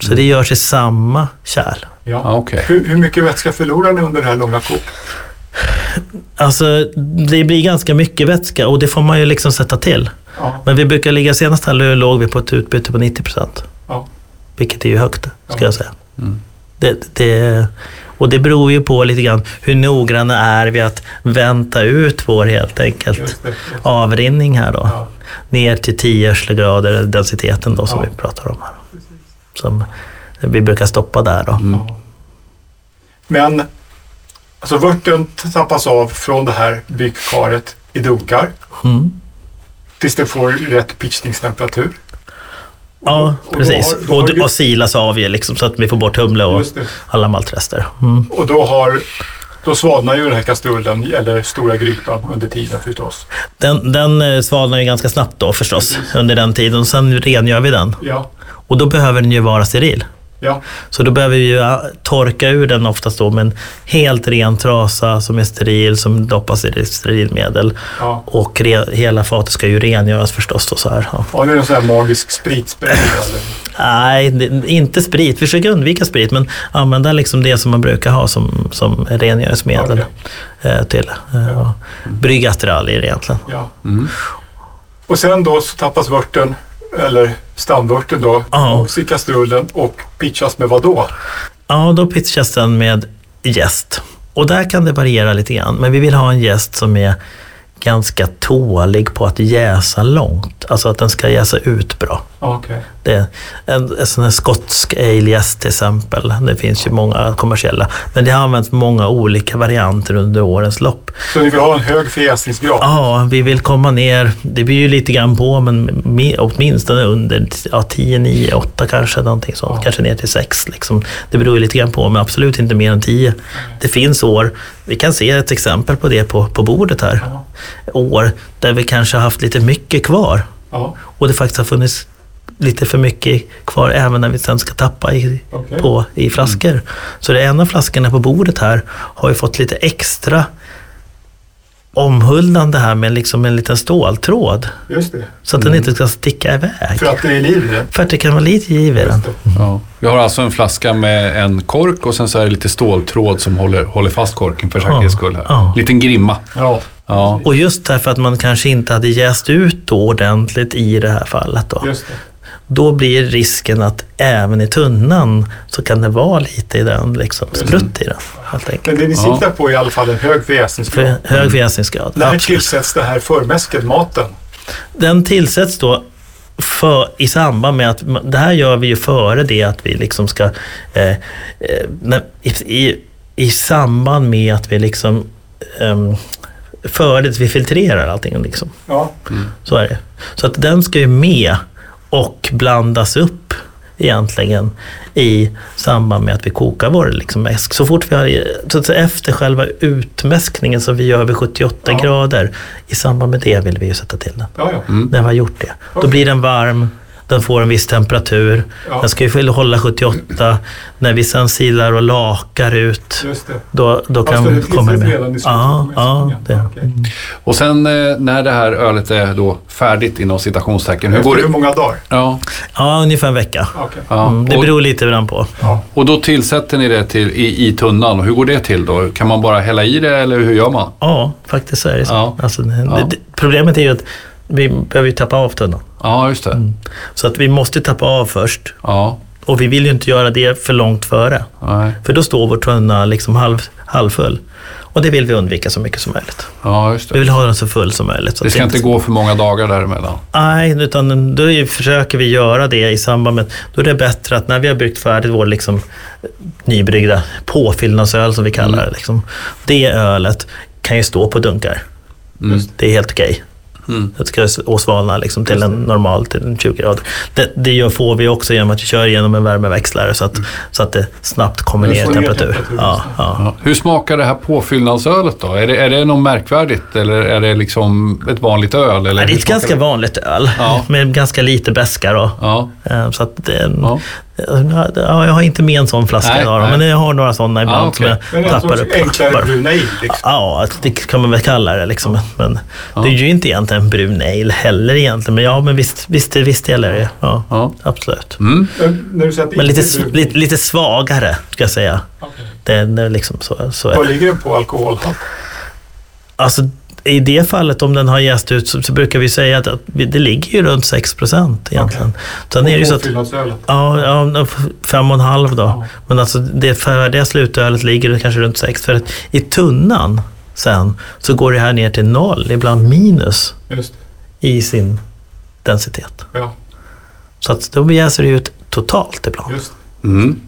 Så det görs i samma kärl. Ja. Ja, okej. Hur, hur mycket vätska förlorar ni under det här långa Coop? Alltså det blir ganska mycket vätska och det får man ju liksom sätta till. Ja. Men vi brukar ligga, senast här låg vi på ett utbyte på 90 procent. Ja. Vilket är ju högt, ska Ja. jag säga. Mm. Det, det, och det beror ju på lite grann hur noggranna är vi att vänta ut vår helt enkelt Just det. Just det. avrinning här då. Ner till 10 örslegrader, densiteten då som Ja. vi pratar om här. Som vi brukar stoppa där då. Mm. Men alltså vörten tappas av från det här byggkaret i dunkar Mm. tills det får rätt pitchningstemperatur. Ja, och då precis. har- då har och, och silas av liksom, så att vi får bort humle och alla maltrester. Mm. Och då, har, då svalnar ju den här kastrullen, eller stora grytan, under tiden förstås. Den, den eh, svalnar ju ganska snabbt då förstås under den tiden. Sen rengör vi den. Ja, Och då behöver den ju vara steril. Ja, Så då behöver vi ju ja, torka ur den oftast då med en helt ren trasa som är steril, som doppas i sterilmedel. ja. Och hela fatet ska ju rengöras förstås. Då, så här. Ja. Har ni någon sån här magisk spritspray? eller? Nej, det- inte sprit. Vi försöker undvika sprit, men använda liksom det som man brukar ha som, som rengöringsmedel eh, till. Eh, ja. Bryggattiraljer egentligen. Ja. Mm. Och sen då så tappas vörten, eller stamvörten då, Ja. av i kastrullen och pitchas med vad då? Ja, då pitchas den med jäst. Och där kan det variera lite grann. Men vi vill ha en jäst som är ganska tålig på att jäsa långt. Alltså att den ska jäsa ut bra. Okej. Det en, en sån här skotsk ale-jäst till exempel. Det finns ju många kommersiella. Men det har använts många olika varianter under årens lopp. Så ni vill ha en hög förjäsningsgrad? Ja, vi vill komma ner. Det blir ju lite grann på, men me- åtminstone under ja, 10, 9, 8 kanske. Någonting sånt. Ja. Kanske ner till 6. Liksom. Det beror ju lite grann på, men absolut inte mer än 10. Det finns år, vi kan se ett exempel på det på, på bordet här. Ja. År där vi kanske har haft lite mycket kvar. Ja. Och det faktiskt har funnits lite för mycket kvar även när vi sen ska tappa i, Okej. på, i flaskor. Så det ena flaskorna på bordet här har ju fått lite extra omhuldande här med liksom en liten ståltråd. Just det. Så att den inte ska sticka iväg. För att det är liv i den? För att det kan vara lite giv i den. Ja. Vi har alltså en flaska med en kork och sen så är det lite ståltråd som håller, håller fast korken för säkerhets skull. Här. Ja. Liten grimma. Ja. Ja. Och just därför att man kanske inte hade jäst ut då ordentligt i det här fallet. Då. Då blir risken att även i tunnan så kan det vara lite i den, liksom, sprutt i den. Helt enkelt. Men det ni siktar på är i alla fall en hög förjäsningsgrad. För hög förjäsningsgrad. När absolut. tillsätts det här förmäsket, maten? Den tillsätts då för, i samband med att, det här gör vi ju före det att vi liksom ska, eh, eh, när, i, i, i samband med att vi liksom, ehm, före det att vi filtrerar allting liksom. Ja. Så är det. Så att den ska ju med och blandas upp egentligen i samband med att vi kokar vår liksom mäsk. Så fort vi har, så efter själva utmäskningen som vi gör vid 78 Ja. grader, i samband med det vill vi ju sätta till den. Ja, ja. När vi har gjort det. Då Okej. blir den varm, den får en viss temperatur. Ja. Den ska ju hålla 78. När vi sen silar och lakar ut, Just det. då, då kan, det kommer det med. Ja, ja, det. Okej. Och sen eh, när det här ölet är då färdigt inom citationstecken. Hur går hur det? många dagar? Ja. ja, ungefär en vecka. Okej. Ja. Mm, det beror lite grann på. Ja. och då tillsätter ni det till, i, i tunnan. Hur går det till då? Kan man bara hälla i det eller hur gör man? Ja, faktiskt så är det så. Ja. Alltså, det, Ja. det, problemet är ju att vi behöver ju tappa av tunnan. Ja, just det. Så att vi måste tappa av först Ja. Och vi vill ju inte göra det för långt före. Nej. För då står vår tunna liksom halv, halvfull. Och det vill vi undvika så mycket som möjligt. Ja, just Vi det. vill ha den så full som möjligt. Det ska inte gå för många dagar däremellan. Nej, utan då försöker vi göra det i samband med... Då är det bättre att när vi har bryggt färdigt vår liksom, nybryggda påfyllnadsöl som vi kallar Mm. det. Liksom, det ölet kan ju stå på dunkar. Det är helt okej. Mm. Det ska svalna liksom till en normal, till en 20 grader. Det, det gör, får vi också genom att vi kör genom en värmeväxlare så att, så att det snabbt kommer Det ner i temperatur. temperaturen Ja, ja. Ja. Hur smakar det här påfyllnadsölet då? Är det, är det något märkvärdigt eller är det liksom ett vanligt öl? Eller Nej, det är ett ganska vanligt öl Ja. med ganska lite beska. Då. Ja. Eh, Så att det, jag har inte med en sån flaska Nej, idag, nej. men jag har några sådana ibland Ja, som okej. jag Men tappar upp. enklare brun ale liksom. Ja, det kan man väl kalla det. Liksom. Men det är ju inte egentligen en brun ale heller egentligen. Men ja, men visst, visst, visst gäller det. Ja, Ja. absolut. Mm. Men lite, lite, lite svagare, ska jag säga. det är liksom så, så är Vad ligger den på alkoholhalt? Alltså, I det fallet, om den har jäst ut, så, så brukar vi säga att, att vi- det ligger ju runt 6 procent egentligen. Sen är det ju så att. Ja, ja, fem och en halv då. Men alltså det färdiga slutölet ligger kanske runt sex. För att i tunnan sen så går det här ner till noll, ibland minus Just i sin densitet. Ja, Så att då jäser det ut totalt ibland. just Mm.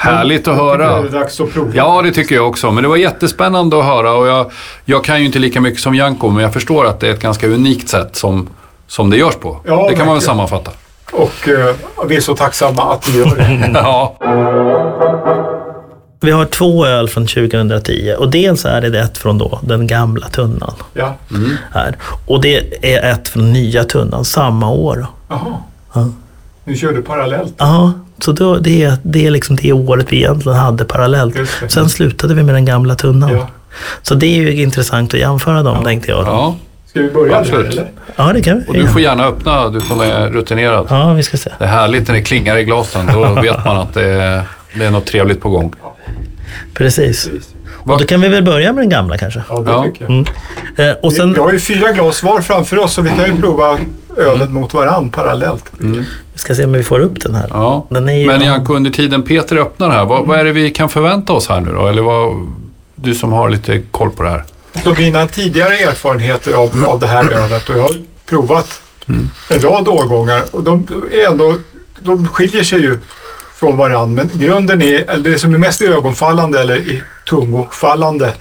Härligt att det. höra. Nu är det dags att prova. Ja, det tycker jag också. Men det var jättespännande att höra och jag, jag kan ju inte lika mycket som Janko, men jag förstår att det är ett ganska unikt sätt som, som det görs på. Ja, det kan man väl sammanfatta. Och eh, vi är så tacksamma att ni gör det. Ja. Vi har två öl från 2010 och dels är det ett från då, den gamla tunnan. Ja. Här. Och det är ett från nya tunnan samma år. Jaha. Ja. Ni körde parallellt. Ja, så då, det, är, det är liksom det året vi egentligen hade parallellt. Sen slutade vi med den gamla tunnan. Ja. Så det är ju intressant att jämföra dem, tänkte jag. Ja, ja. Ska vi börja Absolut. eller? det kan vi Och du får gärna öppna, du som är rutinerad. Ja, vi ska se. Det är härligt när det klingar i glasen. Då vet man att det är, det är något trevligt på gång. Precis. Precis. Och då kan vi väl börja med den gamla kanske. Ja, det Ja. tycker jag. Mm. Eh, och sen, Vi har ju fyra glas var framför oss så vi kan ju prova ölet mot varann parallellt. vi ska se om vi får upp den här. Ja. Den är ju, Men Janko, under tiden Peter öppnar här, vad, vad är det vi kan förvänta oss här nu då? Eller vad, du som har lite koll på det här. Så mina tidigare erfarenheter av, av det här ölet och jag har provat en rad årgångar och de är ändå, de skiljer sig ju från varandra. Men grunden är, eller det som är mest ögonfallande eller i tungofallande,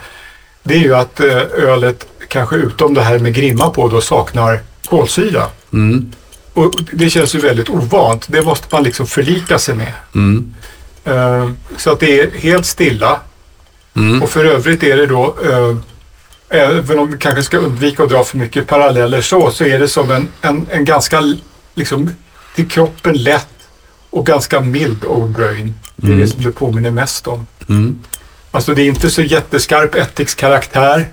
det är ju att eh, ölet, kanske utom det här med grimma på, då saknar kolsyra. Mm. Och det känns ju väldigt ovant. Det måste man liksom förlika sig med. Mm. Eh, Så att det är helt stilla. Mm. Och för övrigt är det då, eh, även om vi kanske ska undvika att dra för mycket paralleller så, så är det som en, en, en ganska liksom, till kroppen lätt och ganska mild Old Brain. Det är Mm. det som det påminner mest om. Mm. Alltså det är inte så jätteskarp ättikskaraktär.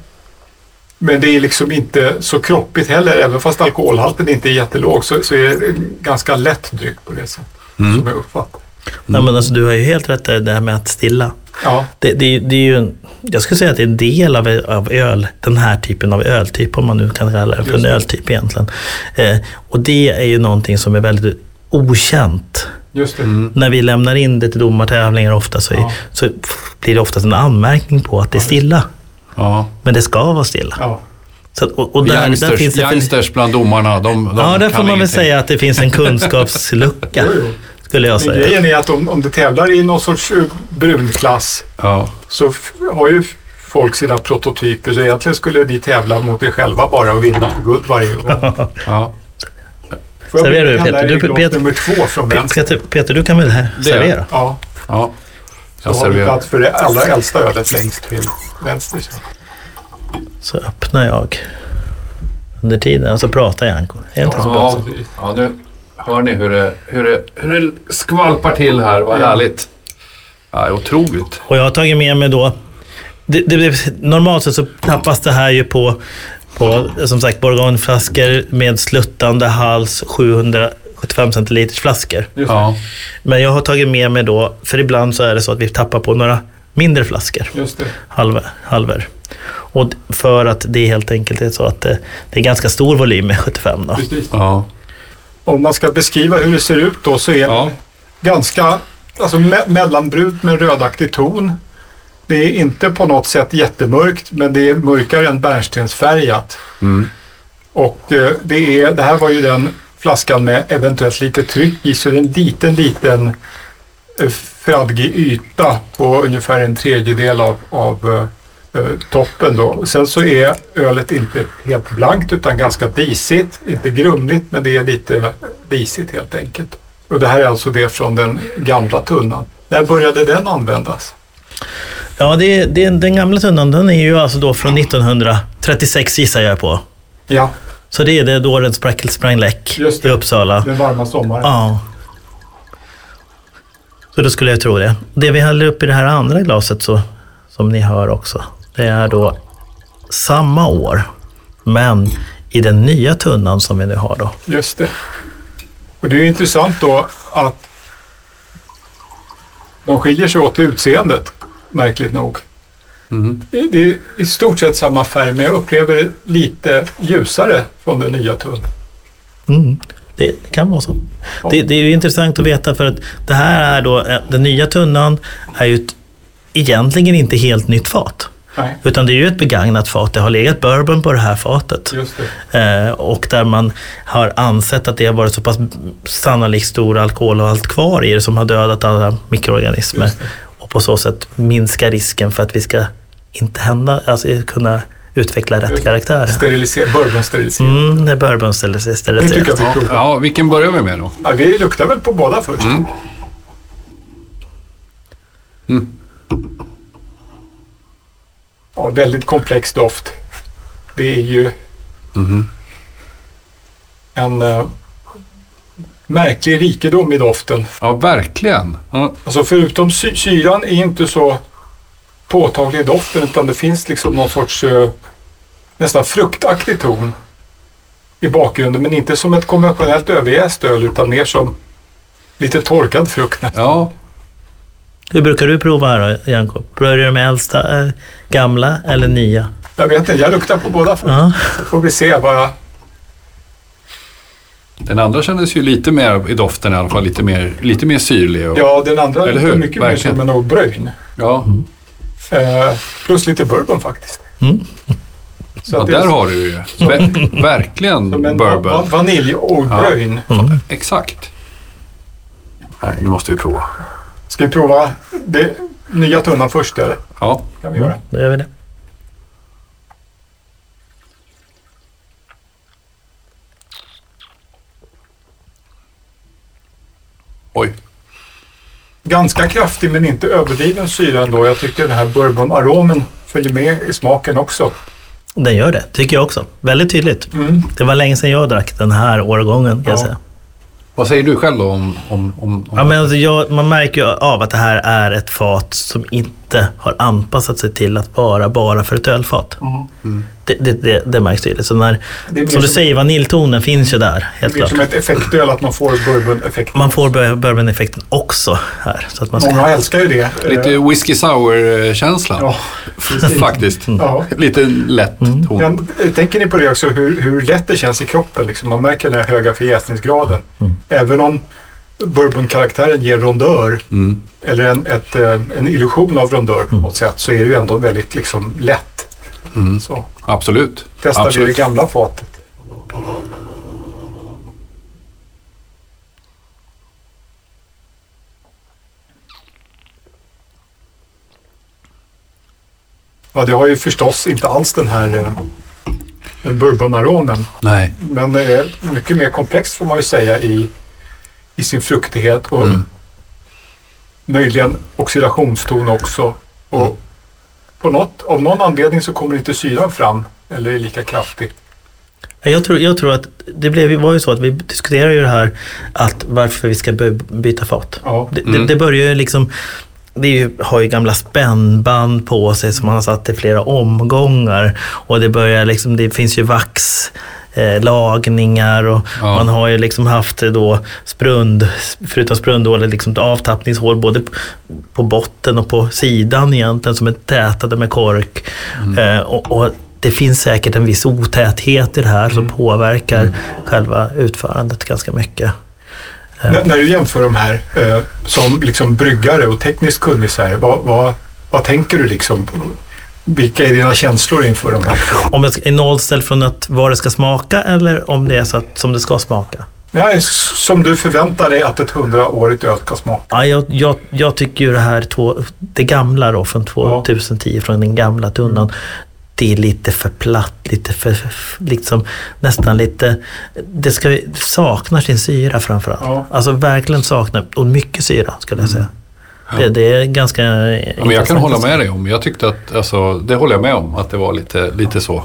Men det är liksom inte så kroppigt heller. Även fast alkoholhalten inte är jättelåg så, så är det en ganska lätt dryck på det sättet. Mm. Som jag uppfattar. Nej, men alltså, du har ju helt rätt i det här med att stilla. Ja, Det, det, det är ju en, jag skulle säga att det är en del av, av öl, den här typen av öltyp, om man nu kan kalla det för en öltyp egentligen. Eh, och det är ju någonting som är väldigt okänt. Just det. Mm. När vi lämnar in det till domartävlingar ofta så, är, Ja. så blir det oftast en anmärkning på att det är stilla. Ja. Men det ska vara stilla. Ja. Så, och, och där, där finns det... youngsters bland domarna, de, de ja, där får man väl säga att det finns en kunskapslucka, skulle jag Men säga. grejen är att om, om du tävlar i någon sorts eh, brunklass Ja. så har ju folk sina prototyper. Så egentligen skulle ni tävla mot er själva bara och vinna guld varje gång. Ja. Får jag Serverar du, Peter? Du- Peter- nummer två från. Peter, Peter, du kan väl här Det- servera? Ja, ja. så Jag har vi serverar. plats för det allra äldsta ölet längst till vänster. så. Så öppnar jag under tiden och så pratar Janko. Är inte så bra? Ja, ja, nu hör ni hur det, hur, det, hur det skvalpar till här. Vad Ja. härligt. Ja, otroligt. Och jag har tagit med mig då... Det, det, normalt sett så tappas det här ju på, på som sagt, bourgogneflaskor med sluttande hals, 775 centiliters flaskor. Ja. Men jag har tagit med mig då, för ibland så är det så att vi tappar på några mindre flaskor, Just det. halver. halver. Och för att det helt enkelt är så att det, det är ganska stor volym med 75 då. Ja. Om man ska beskriva hur det ser ut då så är Ja. ganska alltså me mellanbrunt med rödaktig ton. Det är inte på något sätt jättemörkt, men det är mörkare än bärnstensfärgat. Mm. Och eh, det, är, det här var ju den flaskan med eventuellt lite tryck i, så det är en liten, liten eh, fradgig yta på ungefär en tredjedel av, av eh, toppen. Då. Sen så är ölet inte helt blankt utan ganska disigt. Inte grumligt, men det är lite disigt helt enkelt. Och det här är alltså det från den gamla tunnan. När började den användas? Ja, det, det, den gamla tunnan den är ju alltså då från 1936 gissar jag på. Ja, Så det är det då den sprack, sprang läck Just i det. Uppsala. den varma sommaren. Ja. Så då skulle jag tro det. Det vi häller upp i det här andra glaset, så, som ni hör också, det är då samma år, men i den nya tunnan som vi nu har då. Just det. Och det är intressant då att de skiljer sig åt i utseendet, märkligt nog. Mm. Det är i stort sett samma färg, men jag upplever det lite ljusare från den nya tunnan. Mm. Det kan vara så. Det, det är ju intressant att veta för att det här är då, eh, den nya tunnan är ju ett, egentligen inte helt nytt fat. Nej, Utan det är ju ett begagnat fat. Det har legat bourbon på det här fatet. just det. Eh, och där man har ansett att det har varit så pass sannolikt stor alkoholhalt kvar i det som har dödat alla mikroorganismer. Och på så sätt minska risken för att vi ska inte hända, alltså kunna utveckla rätt karaktär. Steriliser, bourbonsterilisering. Mm, det är bourbon Det tycker jag steriliserat. vi provar. Ja, vilken börjar vi med då? Ja, vi luktar väl på båda först. Mm. Mm. Ja, väldigt komplex doft. Det är ju Mhm. en eh, märklig rikedom i doften. Ja, verkligen. Ja. Alltså förutom sy- syran är inte så påtaglig i doften utan det finns liksom någon sorts eh, nästan fruktaktig ton i bakgrunden men inte som ett konventionellt överjäst öl utan mer som lite torkad frukt. ja, Hur brukar du prova här då, Janko? Börjar du med äldsta, eh, gamla eller nya? Jag vet inte, jag luktar på båda. Ja. Får vi se vad jag... den andra kändes ju lite mer i doften i alla fall, lite mer, lite mer syrlig. Och, Ja, den andra Eller hur? mycket mer som en Bröjn. ja. Eh, plus lite bourbon faktiskt. Mm. Så ja där har du ju. Ver, verkligen som en bourbon. vanilj Ja. Bröjn. Mm. Exakt. Nej, nu måste vi prova. Ska vi prova det nya tunnan först eller? Ja. Kan vi göra. Då gör vi det. Oj. Ganska kraftig men inte överdriven syra ändå. Jag tycker den här bourbonaromen följer med i smaken också. Den gör det, tycker jag också. Väldigt tydligt. Mm. Det var länge sedan jag drack den här årgången, kan jag Ja. säga. Vad säger du själv då om... om, om, om Ja, men alltså jag, man märker ju av att det här är ett fat som inte har anpassat sig till att vara bara för ett ölfat. Mm. Det, det, det, det märks tydligt. Så när, mer som du som- säger, vaniljtonen finns ju där, helt Det är klart. som ett effektöl att man får bourbon-effekten. Man får bou- bourbon-effekten också här. Så att man ska, Många älskar ju det. Lite Eh, whisky sour-känsla. Ja. Faktiskt. Ja. Lite lätt Mm. ton. Men, eh, tänker ni på det också, hur, hur lätt det känns i kroppen? Liksom, man märker den här höga förjäsningsgraden. Mm. Även om bourbonkaraktären ger rondör, Mm. eller en, ett, eh, en illusion av rondör på något sätt, så är det ju ändå väldigt liksom, lätt. Mm. Så Absolut. testar vi det gamla fatet. Ja, det har ju förstås inte alls den här eh, den bourbonaromen. Nej. Men det är mycket mer komplext får man ju säga i, i sin fruktighet och Mm. möjligen oxidationston också. Och Mm. på något, av någon anledning så kommer inte syran fram eller är lika kraftig. Jag tror, jag tror att det blev, var ju så att vi diskuterade ju det här att varför vi ska by- byta fat. Ja, Det, Mm. det, det börjar ju liksom, det ju, har ju gamla spännband på sig som man har satt i flera omgångar. Och det börjar liksom, det finns ju vax eh, lagningar och Ja. man har ju liksom haft eh, då sprund, förutom sprundhålet, liksom avtappningshål både på botten och på sidan egentligen som är tätade med kork. Eh, och, och det finns säkert en viss otäthet i det här som påverkar själva utförandet ganska mycket. När, när du jämför de här eh, som liksom bryggare och tekniskt kunnig så här, vad, vad, vad tänker du liksom? Vilka är dina känslor inför de här? Om det är nollställd från att vad det ska smaka eller om det är så att, som det ska smaka? Nej, som du förväntar dig att ett hundraårigt öl ska smaka. Ja, jag, jag, jag tycker ju det här, två, det gamla då från 2010, från den gamla tunnan, det är lite för platt, lite för, liksom nästan lite, det ska, saknar sin syra framförallt. Ja. Alltså verkligen saknar, och mycket syra skulle jag säga. Det, det är ganska Ja, men jag kan hålla att med dig om. Jag tyckte att, alltså, det håller jag med om, att det var lite, lite så.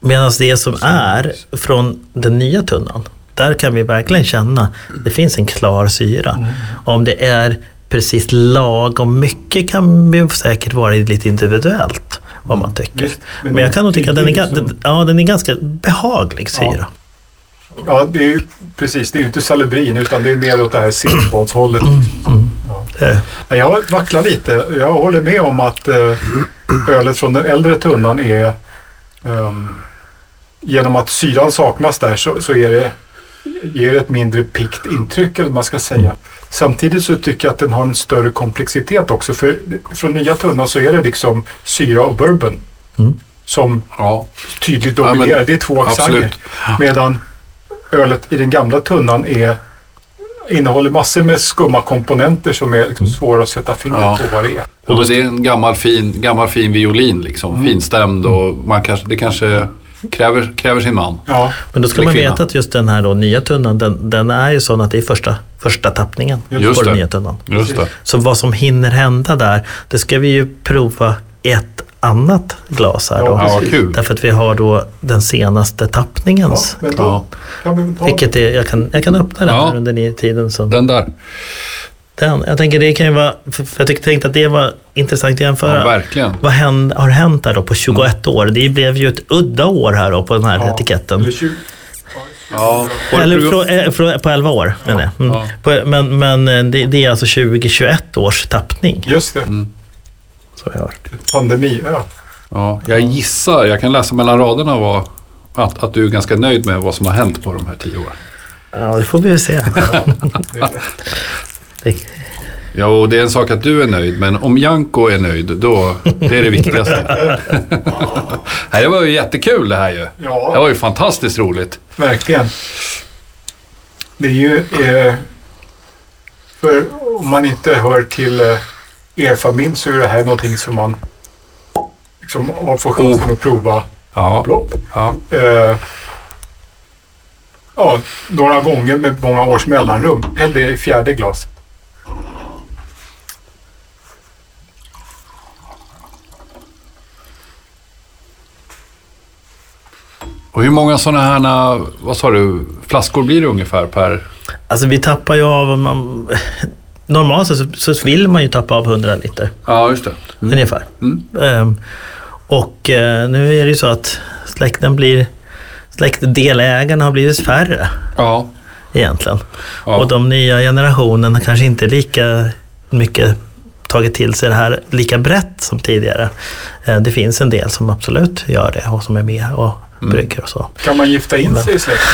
Medan det som är från den nya tunnan, där kan vi verkligen känna det finns en klar syra. Mm. Om det är precis lagom mycket kan ju säkert vara lite individuellt vad man tycker. Visst, men men, jag kan nog tycka att den är, den, ja, den är ganska behaglig syra. Ja, det är ju precis. Det är ju inte salubrin utan det är mer åt det här. Det är det. Ja, Jag vacklar lite. Jag håller med om att eh, ölet från den äldre tunnan är... ehm, genom att syran saknas där så, så är det, ger det ett mindre pikt intryck eller man ska säga. Samtidigt så tycker jag att den har en större komplexitet också. För från nya tunnan så är det liksom syra och bourbon Mm. som Ja, tydligt Ja, men- dominerar. det är två accenter. Medan ölet i den gamla tunnan är, innehåller massor med skumma komponenter som är liksom svåra att sätta fingret Ja. på vad det är. Och men det är en gammal fin, gammal fin violin liksom. Mm. Finstämd och man kanske, det kanske kräver, kräver sin man. Ja, Men då ska Eller man kvinna. veta att just den här då, nya tunnan, den, den är ju sån att det är första, första tappningen Just på den nya tunnan. Just det. Så vad som hinner hända där, det ska vi ju prova ett annat glas här då. Ja. Därför att vi har då den senaste tappningens. då Ja. ta Vilket är, jag, kan, jag kan öppna den Ja. här under ni- tiden. Som, Den där. den, jag tänker det kan ju vara, för jag tyckte- tänkte att det var intressant att jämföra. Ja, verkligen. Vad hän, har hänt där då på 21 år? Det blev ju ett udda år här då på den här Ja, etiketten. Ja. Eller från, eh, från, på 11 år menar jag. Mm. Ja. På, men men eh, det, det är alltså 2021 års tappning. Just det, Mm. Så jag har. pandemi. Ja. Ja, jag gissar, jag kan läsa mellan raderna vad, att, att du är ganska nöjd med vad som har hänt på de här tio åren. Ja, det får vi väl se. Ja, och det är en sak att du är nöjd, men om Janko är nöjd, då det är det viktigaste. Nej, det var ju jättekul det här ju. Ja. Det var ju fantastiskt roligt. Verkligen. Det är ju... Eh, för om man inte hör till eh, er familj så är det här någonting som man liksom har fått chansen att prova Ja. blopp. ja. Eh, ja, några gånger med många års mellanrum. Häll det i fjärde glas. Och hur många sådana här, vad sa du, flaskor blir det ungefär per? Alltså vi tappar ju av, man, normalt så, så vill man ju tappa av 100 liter Ja, just det. ungefär. Mm. Ehm, och eh, nu är det ju så att släkten blir, släktdelägarna har blivit färre Ja. egentligen. Ja. Och de nya generationerna kanske inte lika mycket tagit till sig det här lika brett som tidigare. Eh, Det finns en del som absolut gör det och som är med och Mm. brygger och så. Kan man gifta in sig i släkten?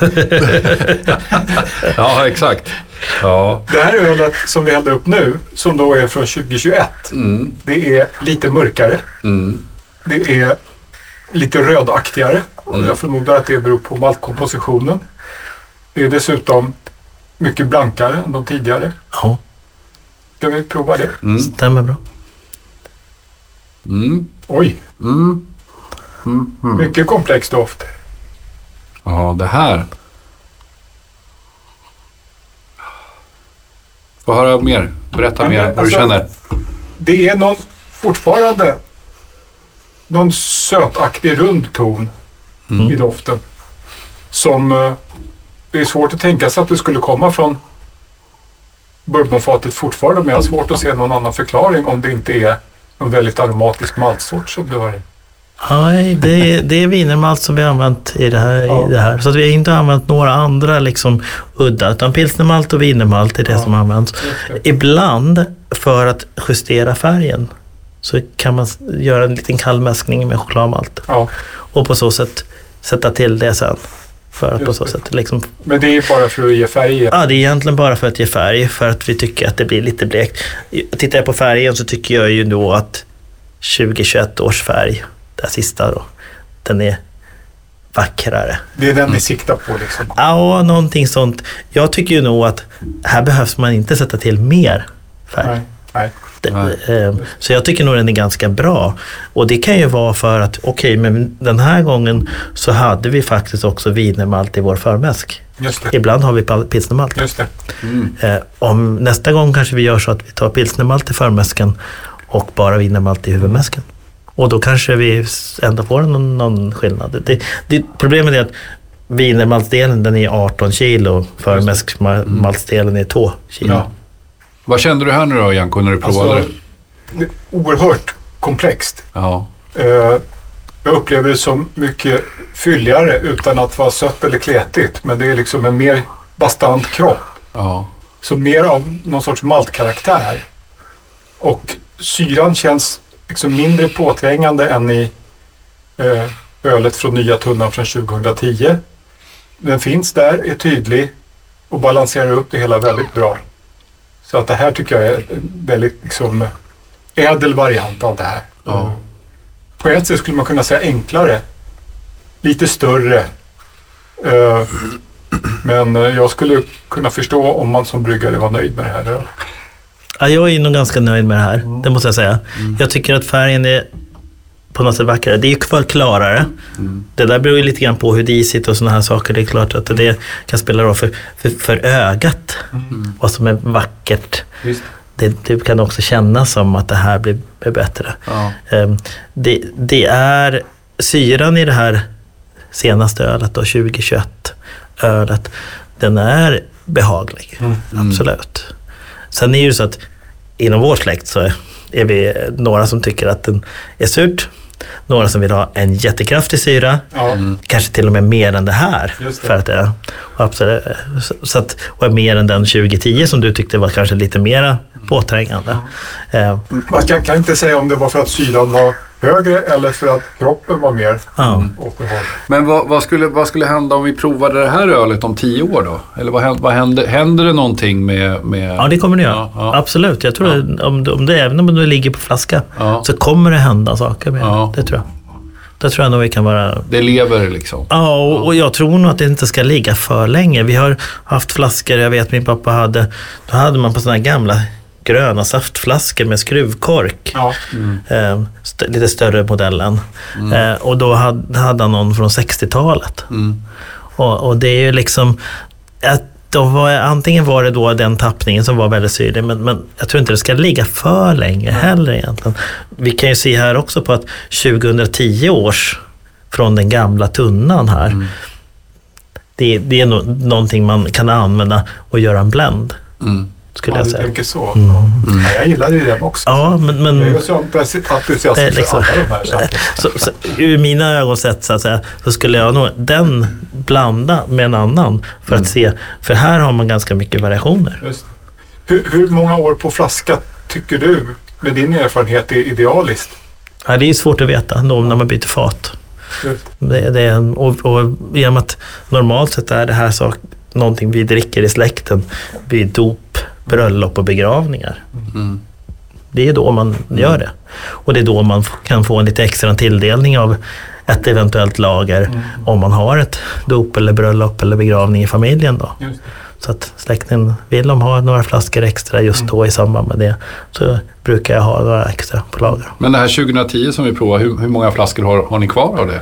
ja, exakt. Ja. Det här ölet som vi hällde upp nu, som då är från 2021, Mm. det är lite mörkare. Mm. Det är lite rödaktigare. Och jag förmodar att det beror på maltkompositionen. Det är dessutom mycket blankare än de tidigare. Ja, Ska vi prova det? Mm. stämmer bra. Mm. Oj, Mm. Mm. Mm. mycket komplex doft. Ja, det här. Få höra mer. Berätta mer men vad du alltså- känner. Det är någon, fortfarande någon sötaktig rund ton i doften. Som eh, det är svårt att tänka sig att det skulle komma från bourbonfatet fortfarande. Men jag har svårt att se någon annan förklaring om det inte är en väldigt aromatisk maltsort som du har i. Nej, det, är- det är wienermalt som vi har använt i det, här, Ja. i det här. Så vi har inte använt några andra liksom udda, utan pilsnermalt och wienermalt är det som används. Ibland, för att justera färgen, så kan man göra en liten kallmäskning med chokladmalt. Ja, Och på så sätt sätta till det sen För att på så sätt liksom Men det är bara för att ge färg. Ja, det är egentligen bara för att ge färg, för att vi tycker att det blir lite blekt. Tittar jag på färgen så tycker jag ju då att 2021 års färg, den sista då, den är vackrare. Det är den vi siktar på liksom. Ja, någonting sånt. Jag tycker ju nog att här behövs man inte sätta till mer färg. Nej, nej. Det- Nej. eh, Så jag tycker nog den är ganska bra. Och det kan ju vara för att, okej, men den här gången så hade vi faktiskt också wienermalt i vår förmäsk. Just det. Ibland har vi pilsnermalt. Just det. Mm. Eh, om nästa gång kanske vi gör så att vi tar pilsnermalt i förmäsken och bara wienermalt i huvudmäsken. Och då kanske vi ändå får någon, någon skillnad. Det, det, problemet är att wienermaltsdelen den är 18 kilo, förmäskmaltsdelen är 2 kilo. Ja. Vad kände du här nu då, Janko, när du provade Alltså, det är oerhört komplext. Ja. Eh, jag upplever det som mycket fylligare utan att vara sött eller kletigt. Men det är liksom en mer bastant kropp. Ja. Så mer av någon sorts maltkaraktär. Och syran känns liksom mindre påträngande än i eh, ölet från nya tunnan från 2010. Den finns där, är tydlig och balanserar upp det hela väldigt bra. Så att det här tycker jag är en väldigt liksom, ädel variant av det här. Ja. På ett sätt skulle man kunna säga enklare. Lite större. Eh, men jag skulle kunna förstå om man som bryggare var nöjd med det här. Ja, jag är nog ganska nöjd med det här, det måste jag säga. Jag tycker att färgen är på något sätt vackrare. Det är klarare. Det där beror ju lite grann på hur disigt och sådana här saker. Det är klart att det kan spela roll för, för, för ögat. Vad som är vackert. Visst. Det, det kan också kännas som att det här blir, blir bättre. Ja. Ehm, Det, det är syran i det här senaste ölet, då, 2021 ölet, den är behaglig. Absolut. Sen är det ju så att inom vår släkt så är vi några som tycker att den är surt. Några som vill ha en jättekraftig syra. Ja, Kanske till och med mer än det här. Det. För att det absolut, så- att, och mer än den 2010 som du tyckte var kanske lite mera påträngande. Eh, Man kan, kan inte säga om det var för att syran var högre eller för att kroppen var mer ja. Men vad, vad, skulle, vad skulle hända om vi provade det här ölet om tio år då? Eller vad vad händer, händer det någonting med... med Ja, det kommer det göra. Ja, ja. Absolut. Jag tror att om, det- om det, även om det ligger på flaska, Ja. så kommer det hända saker med Ja. det. Det tror jag. Det tror jag nog vi kan vara... Det lever liksom. Ja, och, och jag tror nog att det inte ska ligga för länge. Vi har haft flaskor, jag vet min pappa hade, då hade man på sådana här gamla gröna saftflaskor med skruvkork. Ja, Eh, st- lite större modellen. Eh, och då hade, hade han någon från 60-talet. Mm. Och, och det är ju liksom... Att de var, antingen var det då den tappningen som var väldigt syrlig, men, men jag tror inte det ska ligga för länge heller egentligen. Vi kan ju se här också på att 2010 års från den gamla tunnan här, det, det är no, någonting man kan använda och göra en blend, Mm. Skulle ja jag du säga. tänker så. Ja, jag gillade ju den också. Ja, men, men Jag är så entusiastisk Eh, för liksom. alla de här sakerna. så, så, ur mina ögon sett så, att säga, så skulle jag nog den blanda med en annan för att se, för här har man ganska mycket variationer. Just. Hur, hur många år på flaska tycker du, med din erfarenhet, är idealiskt? Ja, det är svårt att veta då när man byter fat. Det, det och, och i och med att normalt sett är det här sak, någonting vi dricker i släkten vid dop, bröllop och begravningar. Mm. Det är då man gör det. Och det är då man kan få en lite extra tilldelning av ett eventuellt lager om man har ett dop eller bröllop eller begravning i familjen. Då. Så att släkten vill de ha några flaskor extra just då i samband med det så brukar jag ha några extra på lager. Men det här 2010 som vi provade, hur, hur många flaskor har, har ni kvar av det?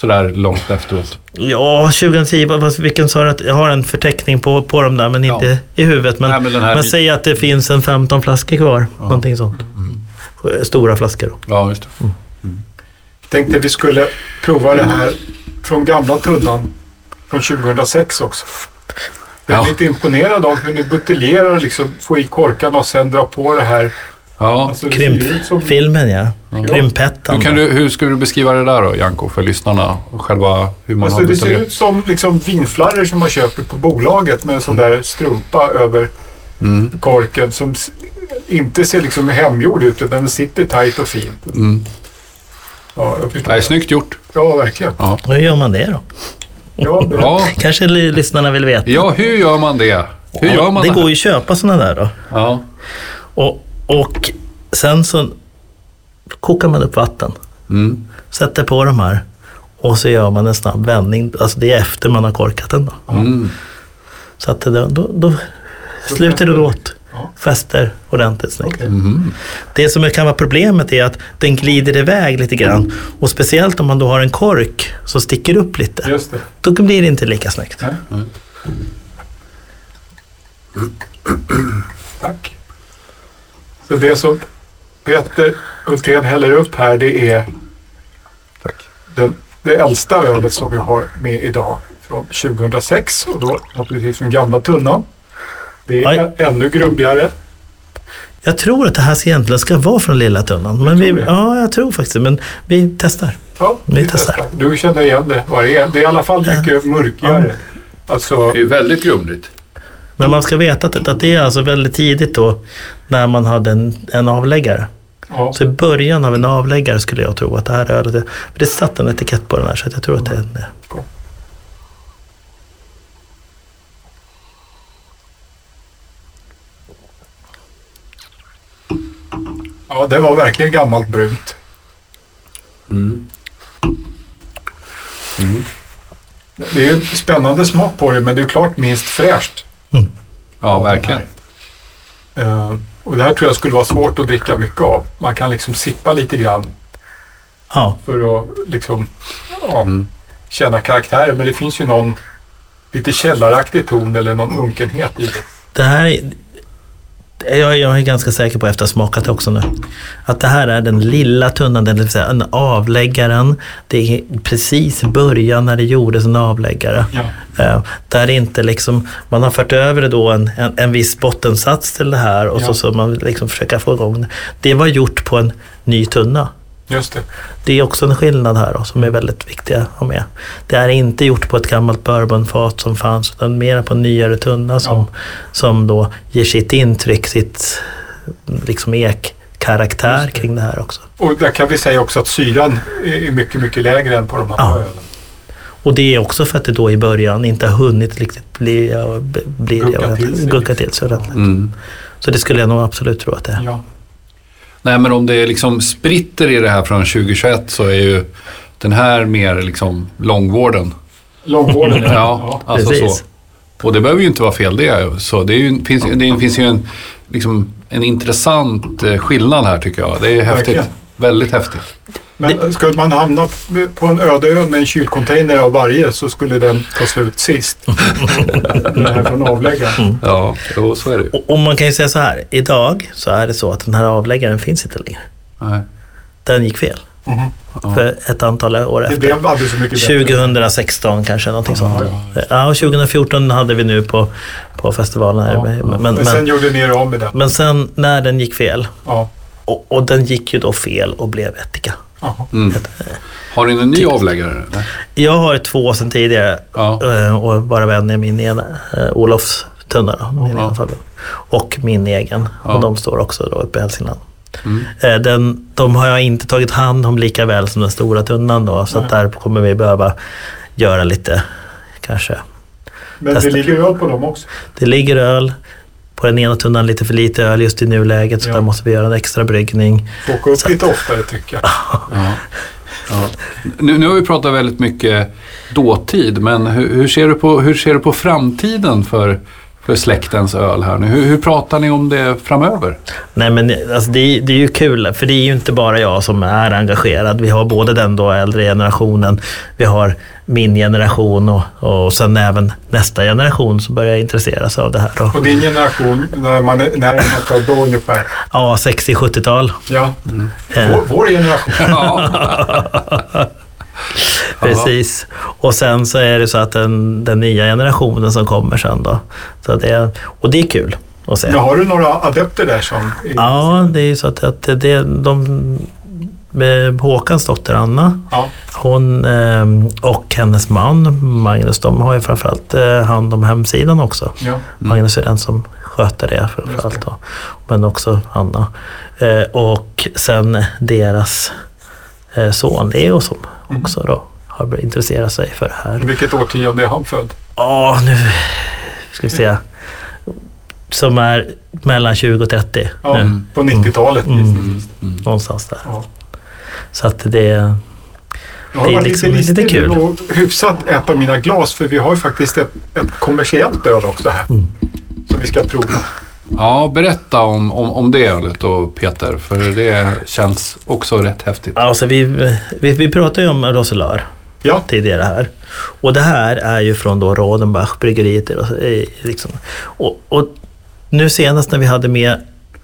Sådär långt efteråt. Ja, 2010, vad- vad- vilken sa du att jag har en förteckning på, på dem där men Ja. inte i huvudet. Men, Nej, men men säg att det finns en 15 flaskor kvar, någonting sånt. Stora flaskor då. Ja, just det. Tänkte vi skulle prova det här från gamla tunnan från 2006 också. Jag är Ja. lite imponerad av hur ni buteljerar, liksom, får i korkarna och sen drar på det här. Ja. Alltså, det Krympfilmen ja. Krymphettan. Hur, kan du, hur ska du beskriva det där då, Janko, för lyssnnerna? Och Själva hur man Alltså, har det ser ut som liksom, vinflarror som man köper på bolaget med en sån där strumpa över Mm. korken som inte ser liksom hemgjord ut utan den sitter tajt och fint. Mm. Ja, jag förstår. Nej, snyggt gjort. Ja, verkligen. Ja. Hur gör man det då? Ja, berätta. Ja, Kanske lyssnarna vill veta. ja hur gör man det? Hur gör man det det? går ju att köpa sådana där då. Ja. Och, och sen så kokar man upp vatten, Mm. sätter på de här och så gör man en snabb vändning. Alltså det är efter man har korkat den då. Mm. Så att det, då, då sluter det åt. Ja. Fäster ordentligt snyggt. Okej. Mhm. Det som kan vara problemet är att den glider iväg lite grann. Och speciellt om man då har en kork som sticker upp lite. Just det. Då blir det inte lika snyggt. Nej. Tack. Så det som Peter Hultén häller upp här det är den, det äldsta ölet som vi har med idag från 2006 och då naturligtvis den gamla tunnan. Det är Oj. ännu grubbigare. Jag tror att det här egentligen ska vara från Lilla Tunnan. Men vi, ja, jag tror faktiskt. Men vi testar. Ja, Vi testar. Du känner igen det, vad det är. Det är i alla fall mycket mörkare. Alltså, Det är väldigt grumligt. Men man ska veta att, att det är alltså väldigt tidigt då när man hade en, en avläggare. ja. Så i början av en avläggare skulle jag tro att det här ölet... är- För det satt en etikett på den här så att jag tror att det är... det. ja, det var verkligen gammalt brunt. Det är ju spännande smak på det, men det är klart minst fräscht. Ja, verkligen. Eh, och det här tror jag skulle vara svårt att dricka mycket av. Man kan liksom sippa lite grann Ja, för att liksom, ja, känna karaktären. Men det finns ju någon lite källaraktig ton eller någon unkenhet i det. det här... Jag, jag är ganska säker på efter att ha smakat det också nu. Att det här är den lilla tunnan, det vill säga en avläggaren. Det är precis början när det gjordes en avläggare. Ja. Eh, Där inte liksom, man har fört över då en, en, en viss bottensats till det här och Ja. så, så man liksom försöka få igång det. Det var gjort på en ny tunna. Just det. Det är också en skillnad här då, som är väldigt viktig att ha med. Det är inte gjort på ett gammalt bourbonfat som fanns, utan mer på en nyare tunna som, Ja. som då ger sitt intryck, sitt liksom ek-karaktär Just det. kring det här också. Och där kan vi säga också att syran är mycket, mycket lägre än på de här Ja. ölen. Och det är också för att det då i början inte har hunnit riktigt bli, bli Gucka till sig gucka till sig ordentligt. Mm. Så det skulle jag nog absolut tro att det är. Ja. Nej, men om det är liksom spritter i det här från 2021 så är ju den här mer liksom långvården. Långvården, ja. Ja, alltså Precis. så. Och det behöver ju inte vara fel det. Så det, är ju, finns, det finns ju en, liksom, en intressant eh, skillnad här tycker jag. Det är häftigt. Verkligen. Väldigt häftigt. Men skulle man hamna på en öde ö med en kylcontainer av varje så skulle den ta slut sist. Den här från avläggaren. Ja, jo, så är det. Och, och man kan ju säga så här, idag så är det så att den här avläggaren finns inte längre. Nej. Den gick fel Mhm. för ett antal år Det efter. blev alldeles så mycket bättre. 2016 kanske, någonting sånt. Ja, och 2014 hade vi nu på, på festivalen här. Ja, Men, Men, men, sen gjorde ni er av med den. men sen när den gick fel, Ja. och, och den gick ju då fel och blev etika. Mm. Har ni en ny avläggare? eller? Jag har två sedan tidigare Ja. eh, och bara är min ena, eh, Olofs tunna då, min Ja. Och min egen. Ja. Och de står också då uppe i Hälsingland. Mm. Eh, Den, de har jag inte tagit hand om lika väl som den stora tunnan då, så där kommer vi behöva göra lite, kanske. Men Testa. det ligger öl på dem också. Det ligger öl, på den ena tunnan lite för lite öl just i nuläget, så Ja. där måste vi göra en extra bryggning. Få åka upp lite oftare tycker jag. Ja. Ja. Nu, nu har vi pratat väldigt mycket dåtid, men hur, hur, ser, du på, hur ser du på framtiden för, för släktens öl här nu? Hur, hur pratar ni om det framöver? Nej men alltså, det, är, det är ju kul, för det är ju inte bara jag som är engagerad. Vi har både den då äldre generationen, vi har min generation och, och sen även nästa generation som börjar intressera sig av det här. Och din generation, när man är när man tar då ungefär. Ja, 60-70-tal. Ja. Eh. Vår, vår generation. Precis. Och sen så är det så att den, den nya generationen som kommer sen då. Så det, och det är kul att se. Men har du några adepter där som... Ja, det är ju så att, att det, de, Håkans dotter Anna, Ja. hon eh, och hennes man Magnus, de har ju framförallt eh, hand om hemsidan också. ja. Magnus är den som sköter det framförallt då. Men också Anna. Eh, och sen deras eh, son Leo som också då har intresserat sig för det här. Vilket årtionde är han född? Ja, nu ska vi se. Som är mellan 20 och 30 Ja, nu. på 90-talet. Mm. Någonstans där. Ja. Så att det... Jag har Det är varit liksom lite lite kul. och hyfsat äta mina glas för vi har ju faktiskt ett, ett kommersiellt öl också här. Mm. Som vi ska prova. Ja, berätta om, om, om det ölet då Peter. För det känns också rätt häftigt. Alltså vi, vi, vi pratade ju om Roselar Ja, tidigare här. Och det här är ju från då Rodenbach, bryggeriet. och- Liksom. Och, och nu senast när vi hade med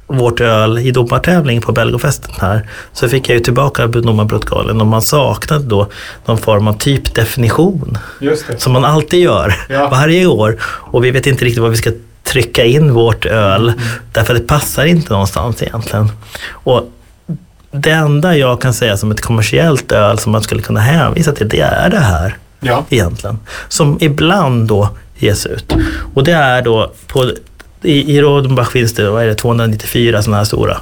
vårt öl i domartävling på Belgofesten här så fick jag ju tillbaka domarprotokollen och man saknade då någon form av typdefinition som man alltid gör Ja. varje år. Och vi vet inte riktigt vad vi ska trycka in vårt öl därför att det passar inte någonstans egentligen. Och det enda jag kan säga som ett kommersiellt öl som man skulle kunna hänvisa till det är det här Ja, egentligen. Som ibland då ges ut. Och det är då på, i, i Rodenbach finns det, vad är det 294 sådana här stora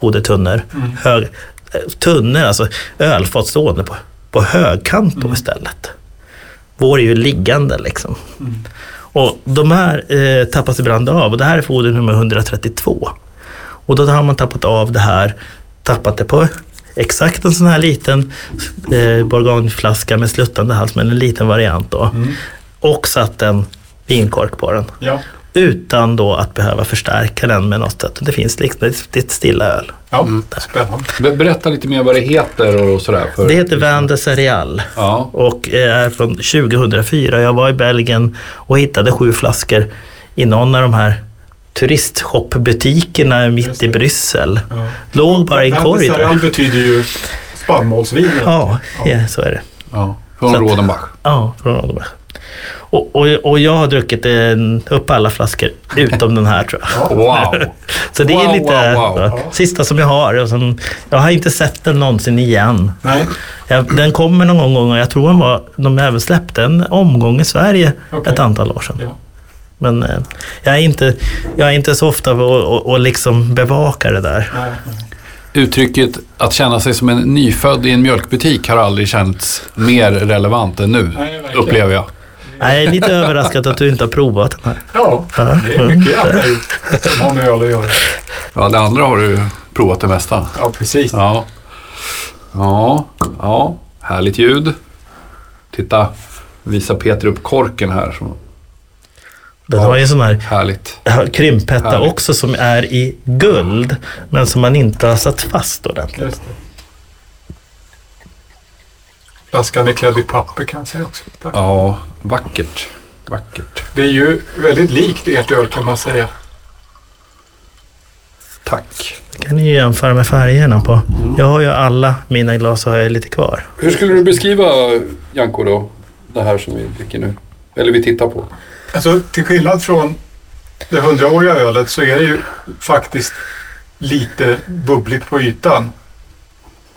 fodertunnor. Mm. Hög, tunnor, alltså ölfat stående på, på högkant Mm. då istället. Vår är ju liggande liksom. Mm. Och de här eh, tappas ibland av och det här är foder nummer 132. Och då har man tappat av det här, tappat det på exakt en sån här liten eh, bourgogneflaska med sluttande hals, men en liten variant då. Mm. Och satt en vinkork på den. ja, Utan då att behöva förstärka den med något sätt. Det finns liksom, det är ett stilla öl. ja. spännande. Be- Berätta lite mer vad det heter och sådär. För, Det heter Vin de Cereal Ja, och är från 2004. Jag var i Belgien och hittade sju flaskor i någon av de här turistshopbutikerna mitt i Bryssel. Ja. Låg bara i en korg. Dessertal betyder ju spannmålsvin. Ja, ja, så är det. ja. Från Rodenbach. Ja, från Rodenbach. Och, och, och jag har druckit en, upp alla flaskor utom den här tror jag. Wow! Så det är Wow, lite wow, wow. sista som jag har. Och sen, jag har inte sett den någonsin igen. Nej, Jag, den kommer någon gång och jag tror den var, de även släppte en omgång i Sverige Okej. ett antal år sedan. Ja. Men eh, jag, är inte, jag är inte så ofta och, och, och liksom bevakar det där. nej. Uttrycket att känna sig som en nyfödd i en mjölkbutik har aldrig känts mer relevant än nu, Nej, upplever jag. Jag är lite överraskad att du inte har provat den här. Ja, det är mycket jag har gjort som har med öl att göra. Ja, det andra har du provat det mesta. Ja, precis. Ja. Ja, ja. Härligt ljud. Titta, visar Peter upp korken här. Den har ju en sån här härligt. krymphätta Härligt. också som är i guld, men som man inte har satt fast ordentligt. Flaskan är klädd i papper kan jag säga också. Tack. Ja, vackert. Vackert. Det är ju väldigt likt ert öl kan man säga. Tack. kan ni ju jämföra med färgerna på. Jag har ju alla mina glas och har jag lite kvar. Hur skulle du beskriva, Janko, då? Det här som vi dricker nu? Eller vi tittar på. Alltså till skillnad från det hundraåriga ölet så är det ju faktiskt lite bubbligt på ytan.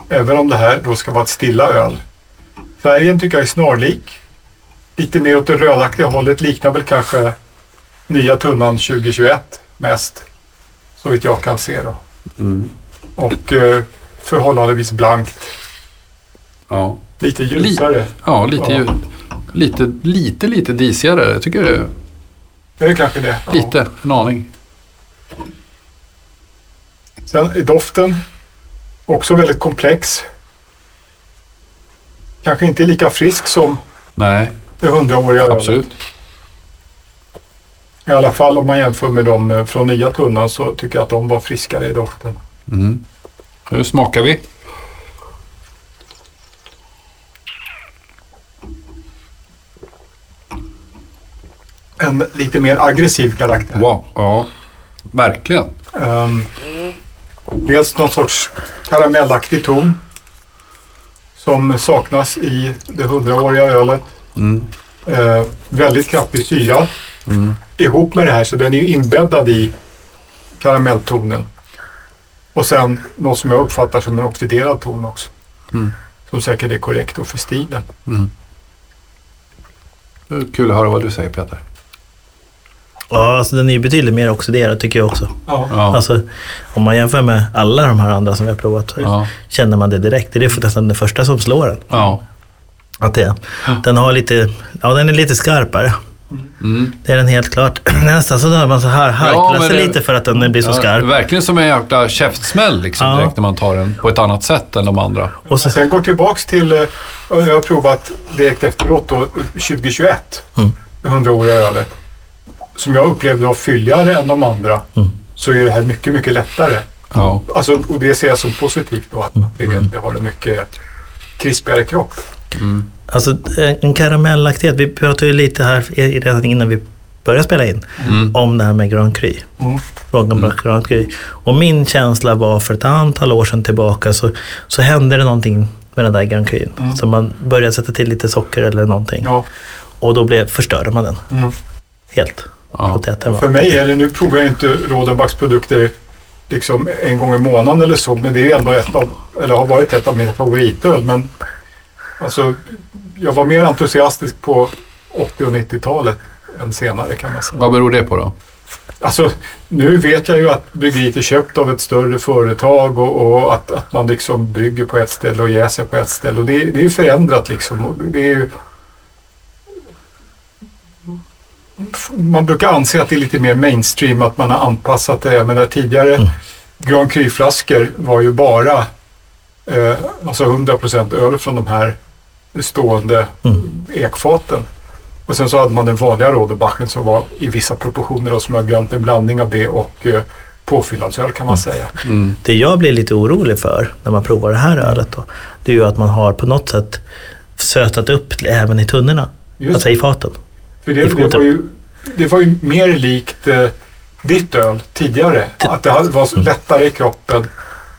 Även om det här då ska vara ett stilla öl. Färgen tycker jag är snarlik. Lite mer åt det rödaktiga hållet. Liknar väl kanske nya tunnan 2021 mest. Så vitt jag kan se då. Mm. Och eh, förhållandevis blankt. Ja, Lite ljusare. ja lite, Ja. Lite, lite, lite disigare. Jag tycker det. Det är kanske det. Ja. Lite, en aning. Sen är doften också väldigt komplex. Kanske inte lika frisk som Nej, det hundraåriga ölet. absolut. I alla fall om man jämför med de eh, från nya tunnan så tycker jag att de var friskare i doften. Mm. Nu smakar vi. En lite mer aggressiv karaktär. Wow, ja. Verkligen. Ehm, dels någon sorts karamellaktig ton som saknas i det hundraåriga ölet. Mm. Eh, väldigt kraftig syra Mm. ihop med det här så den är ju inbäddad i karamelltonen. Och sen något som jag uppfattar som en oxiderad ton också. Mm. Som säkert är korrekt då för stilen. Mm. Kul att höra vad du säger Peter. Ja, alltså den är ju betydligt mer oxiderad tycker jag också. Ja. Ja. Alltså, om man jämför med alla de här andra som vi har provat så Ja. känner man det direkt. Det är nästan det första som slår en. ja. Att det, Den har lite, ja den är lite skarpare. Mm. Det är den helt klart. Nästan så dör man så här, harklar sig lite för att den blir så skarp. verkligen som en jäkla käftsmäll liksom, Ja. direkt när man tar den på ett annat sätt än de andra. Och så, Sen går tillbaks till, eh, jag har provat direkt efteråt då, 2021. Mm. 100-åriga ölet. Som jag upplevde var fylligare än de andra. Mm. Så är det här mycket, mycket lättare. Ja. Alltså, och det ser jag som positivt då, att Mm. det, det har en mycket krispigare kropp. alltså en karamellaktighet. Vi pratade ju lite här i- redan innan vi började spela in Mm. om det här med Grand Cru. Mm. Frågan om Grand Cru. Och min känsla var för ett antal år sedan tillbaka så, så hände det någonting med den där Grand Cru. Mm. Så man började sätta till lite socker eller någonting. Ja. Och då blev, förstörde man den Mm. helt. Ja. Och det var. För mig är det, nu provar jag inte Rodenbachs produkter liksom en gång i månaden eller så, men det är ändå ett av, eller har varit ett av mina favoritöl. Men alltså, jag var mer entusiastisk på 80 och 90-talet än senare kan man säga. Vad beror det på då? Alltså, nu vet jag ju att bryggeriet är köpt av ett större företag och, och att, att man liksom brygger på ett ställe och jäser på ett ställe. Och det, det är ju förändrat liksom. Det är ju... Man brukar anse att det är lite mer mainstream, att man har anpassat det. Jag menar tidigare Mm. Grand Cru-flaskor var ju bara eh, alltså 100% öl från de här stående Mm. ekfaten. Och sen så hade man den vanliga Rodebachen som var i vissa proportioner och som har glömt en blandning av det och eh, påfyllnadsöl kan man säga. Mm. Det jag blir lite orolig för när man provar det här ölet då, det är ju att man har på något sätt sötat upp även i tunnorna. Just Alltså i faten. För det, det, var ju, det var ju mer likt eh, ditt öl tidigare. Att det var så lättare i kroppen.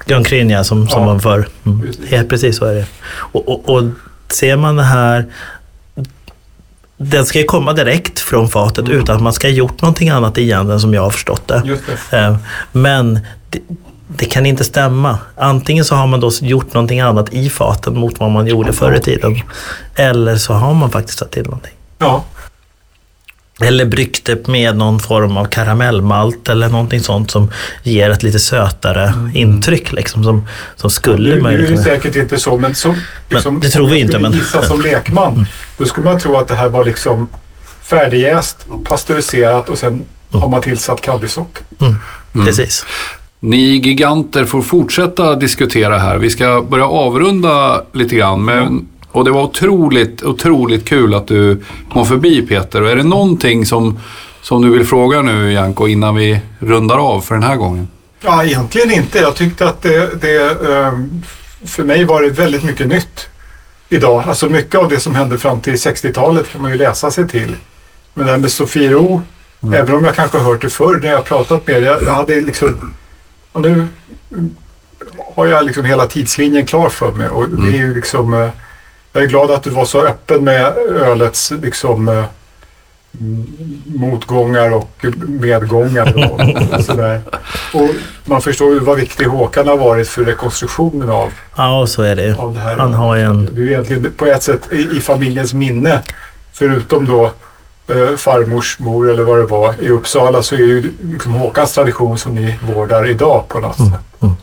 Grand Cru ja, som, som Ja. man för. Mm. Precis. Helt precis så är det. Och, och, och ser man det här den ska ju komma direkt från fatet Mm. utan att man ska ha gjort någonting annat egentligen som jag har förstått det. Det. Eh, Men det, det kan inte stämma. Antingen så har man då gjort någonting annat i faten mot vad man gjorde förr i tiden. Eller så har man faktiskt tagit till någonting. Ja, Eller bryggt det med någon form av karamellmalt eller någonting sånt som ger ett lite sötare intryck. Liksom, som, som skulle nu, nu är möjligen det kunna... säkert inte så, men, som, liksom, det tror vi inte, men- gissa som lekman, då skulle man tro att det här var liksom färdigjäst, pasteuriserat och sen har man tillsatt kaddisocker. Precis. Ni giganter får fortsätta diskutera här. Vi ska börja avrunda lite grann. Men, och det var otroligt, otroligt kul att du kom förbi Peter. Och är det någonting som, som du vill fråga nu Janko innan vi rundar av för den här gången? Ja, egentligen inte. Jag tyckte att det, det ehm, för mig var det väldigt mycket nytt idag. Alltså mycket av det som hände fram till 60-talet kan man ju läsa sig till. Men det här med Sofiero, även om jag kanske hört det förr när jag pratat med jag, jag hade liksom, och nu mm, har jag liksom hela tidslinjen klar för mig och det är ju liksom, eh, jag är glad att du var så öppen med ölets liksom eh, mm, motgångar och medgångar och, sådär. Och man förstår ju vad viktig Håkan har varit för rekonstruktionen av, Ja, så är det av det här. Han har en... Det är egentligen på ett sätt i, i familjens minne. Förutom då eh, farmors mor eller vad det var i Uppsala så är ju liksom Håkans tradition som ni vårdar idag på något sätt. mm.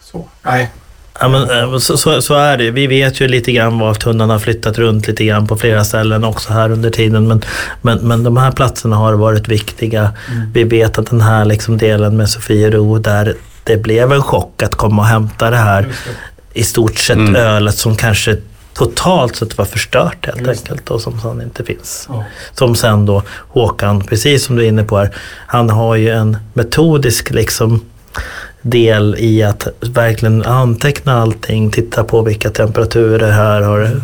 Så, nej. Ja, men, eh, så, så, så är det. Vi vet ju lite grann var tunnan har flyttat runt lite grann på flera ställen också här under tiden. Men, men, men de här platserna har varit viktiga. Vi vet att den här liksom delen med Sofiero där det blev en chock att komma och hämta det här det. i stort sett Mm. ölet som kanske totalt sett var förstört helt Just enkelt och som sen inte finns. Ja. Som sen då Håkan, precis som du är inne på här, han har ju en metodisk liksom del i att verkligen anteckna allting, titta på vilka temperaturer här har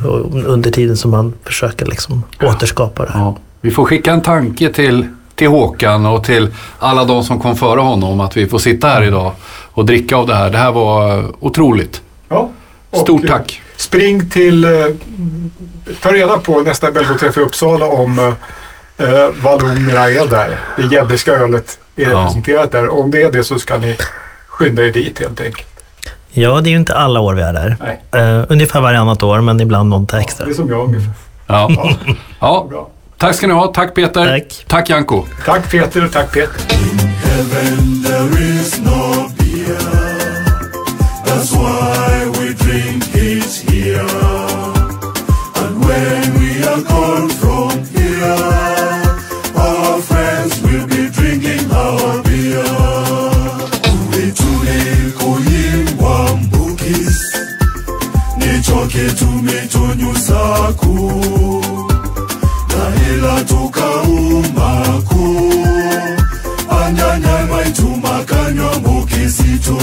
under tiden som han försöker liksom återskapa det. Ja. Vi får skicka en tanke till, till Håkan och till alla de som kom före honom att vi får sitta här idag och dricka av det här. Det här var otroligt. Ja. Stort tack. Spring till, eh, ta reda på nästa Belgoträff i Uppsala om eh, eh, vallonerna är där. Det gädderska ölet är Ja. representerat där. Om det är det så ska ni skynda er dit helt enkelt. Ja, det är ju inte alla år vi är där. Nej. Uh, ungefär varannat år, men ibland något extra. Det är som jag ungefär. Ja. Ja, Ja. bra. Tack ska ni ha. Tack Peter. Tack. Tack Janko. Tack Peter och tack Peter. alitunyusaku na ila tukaumbaku anyanyamaitu makanywa mukisitu.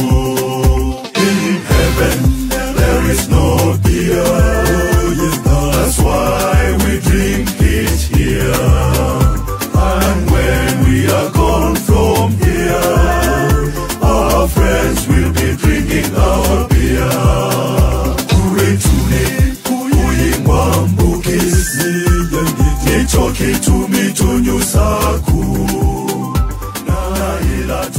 talking to me to new saku. Na ila t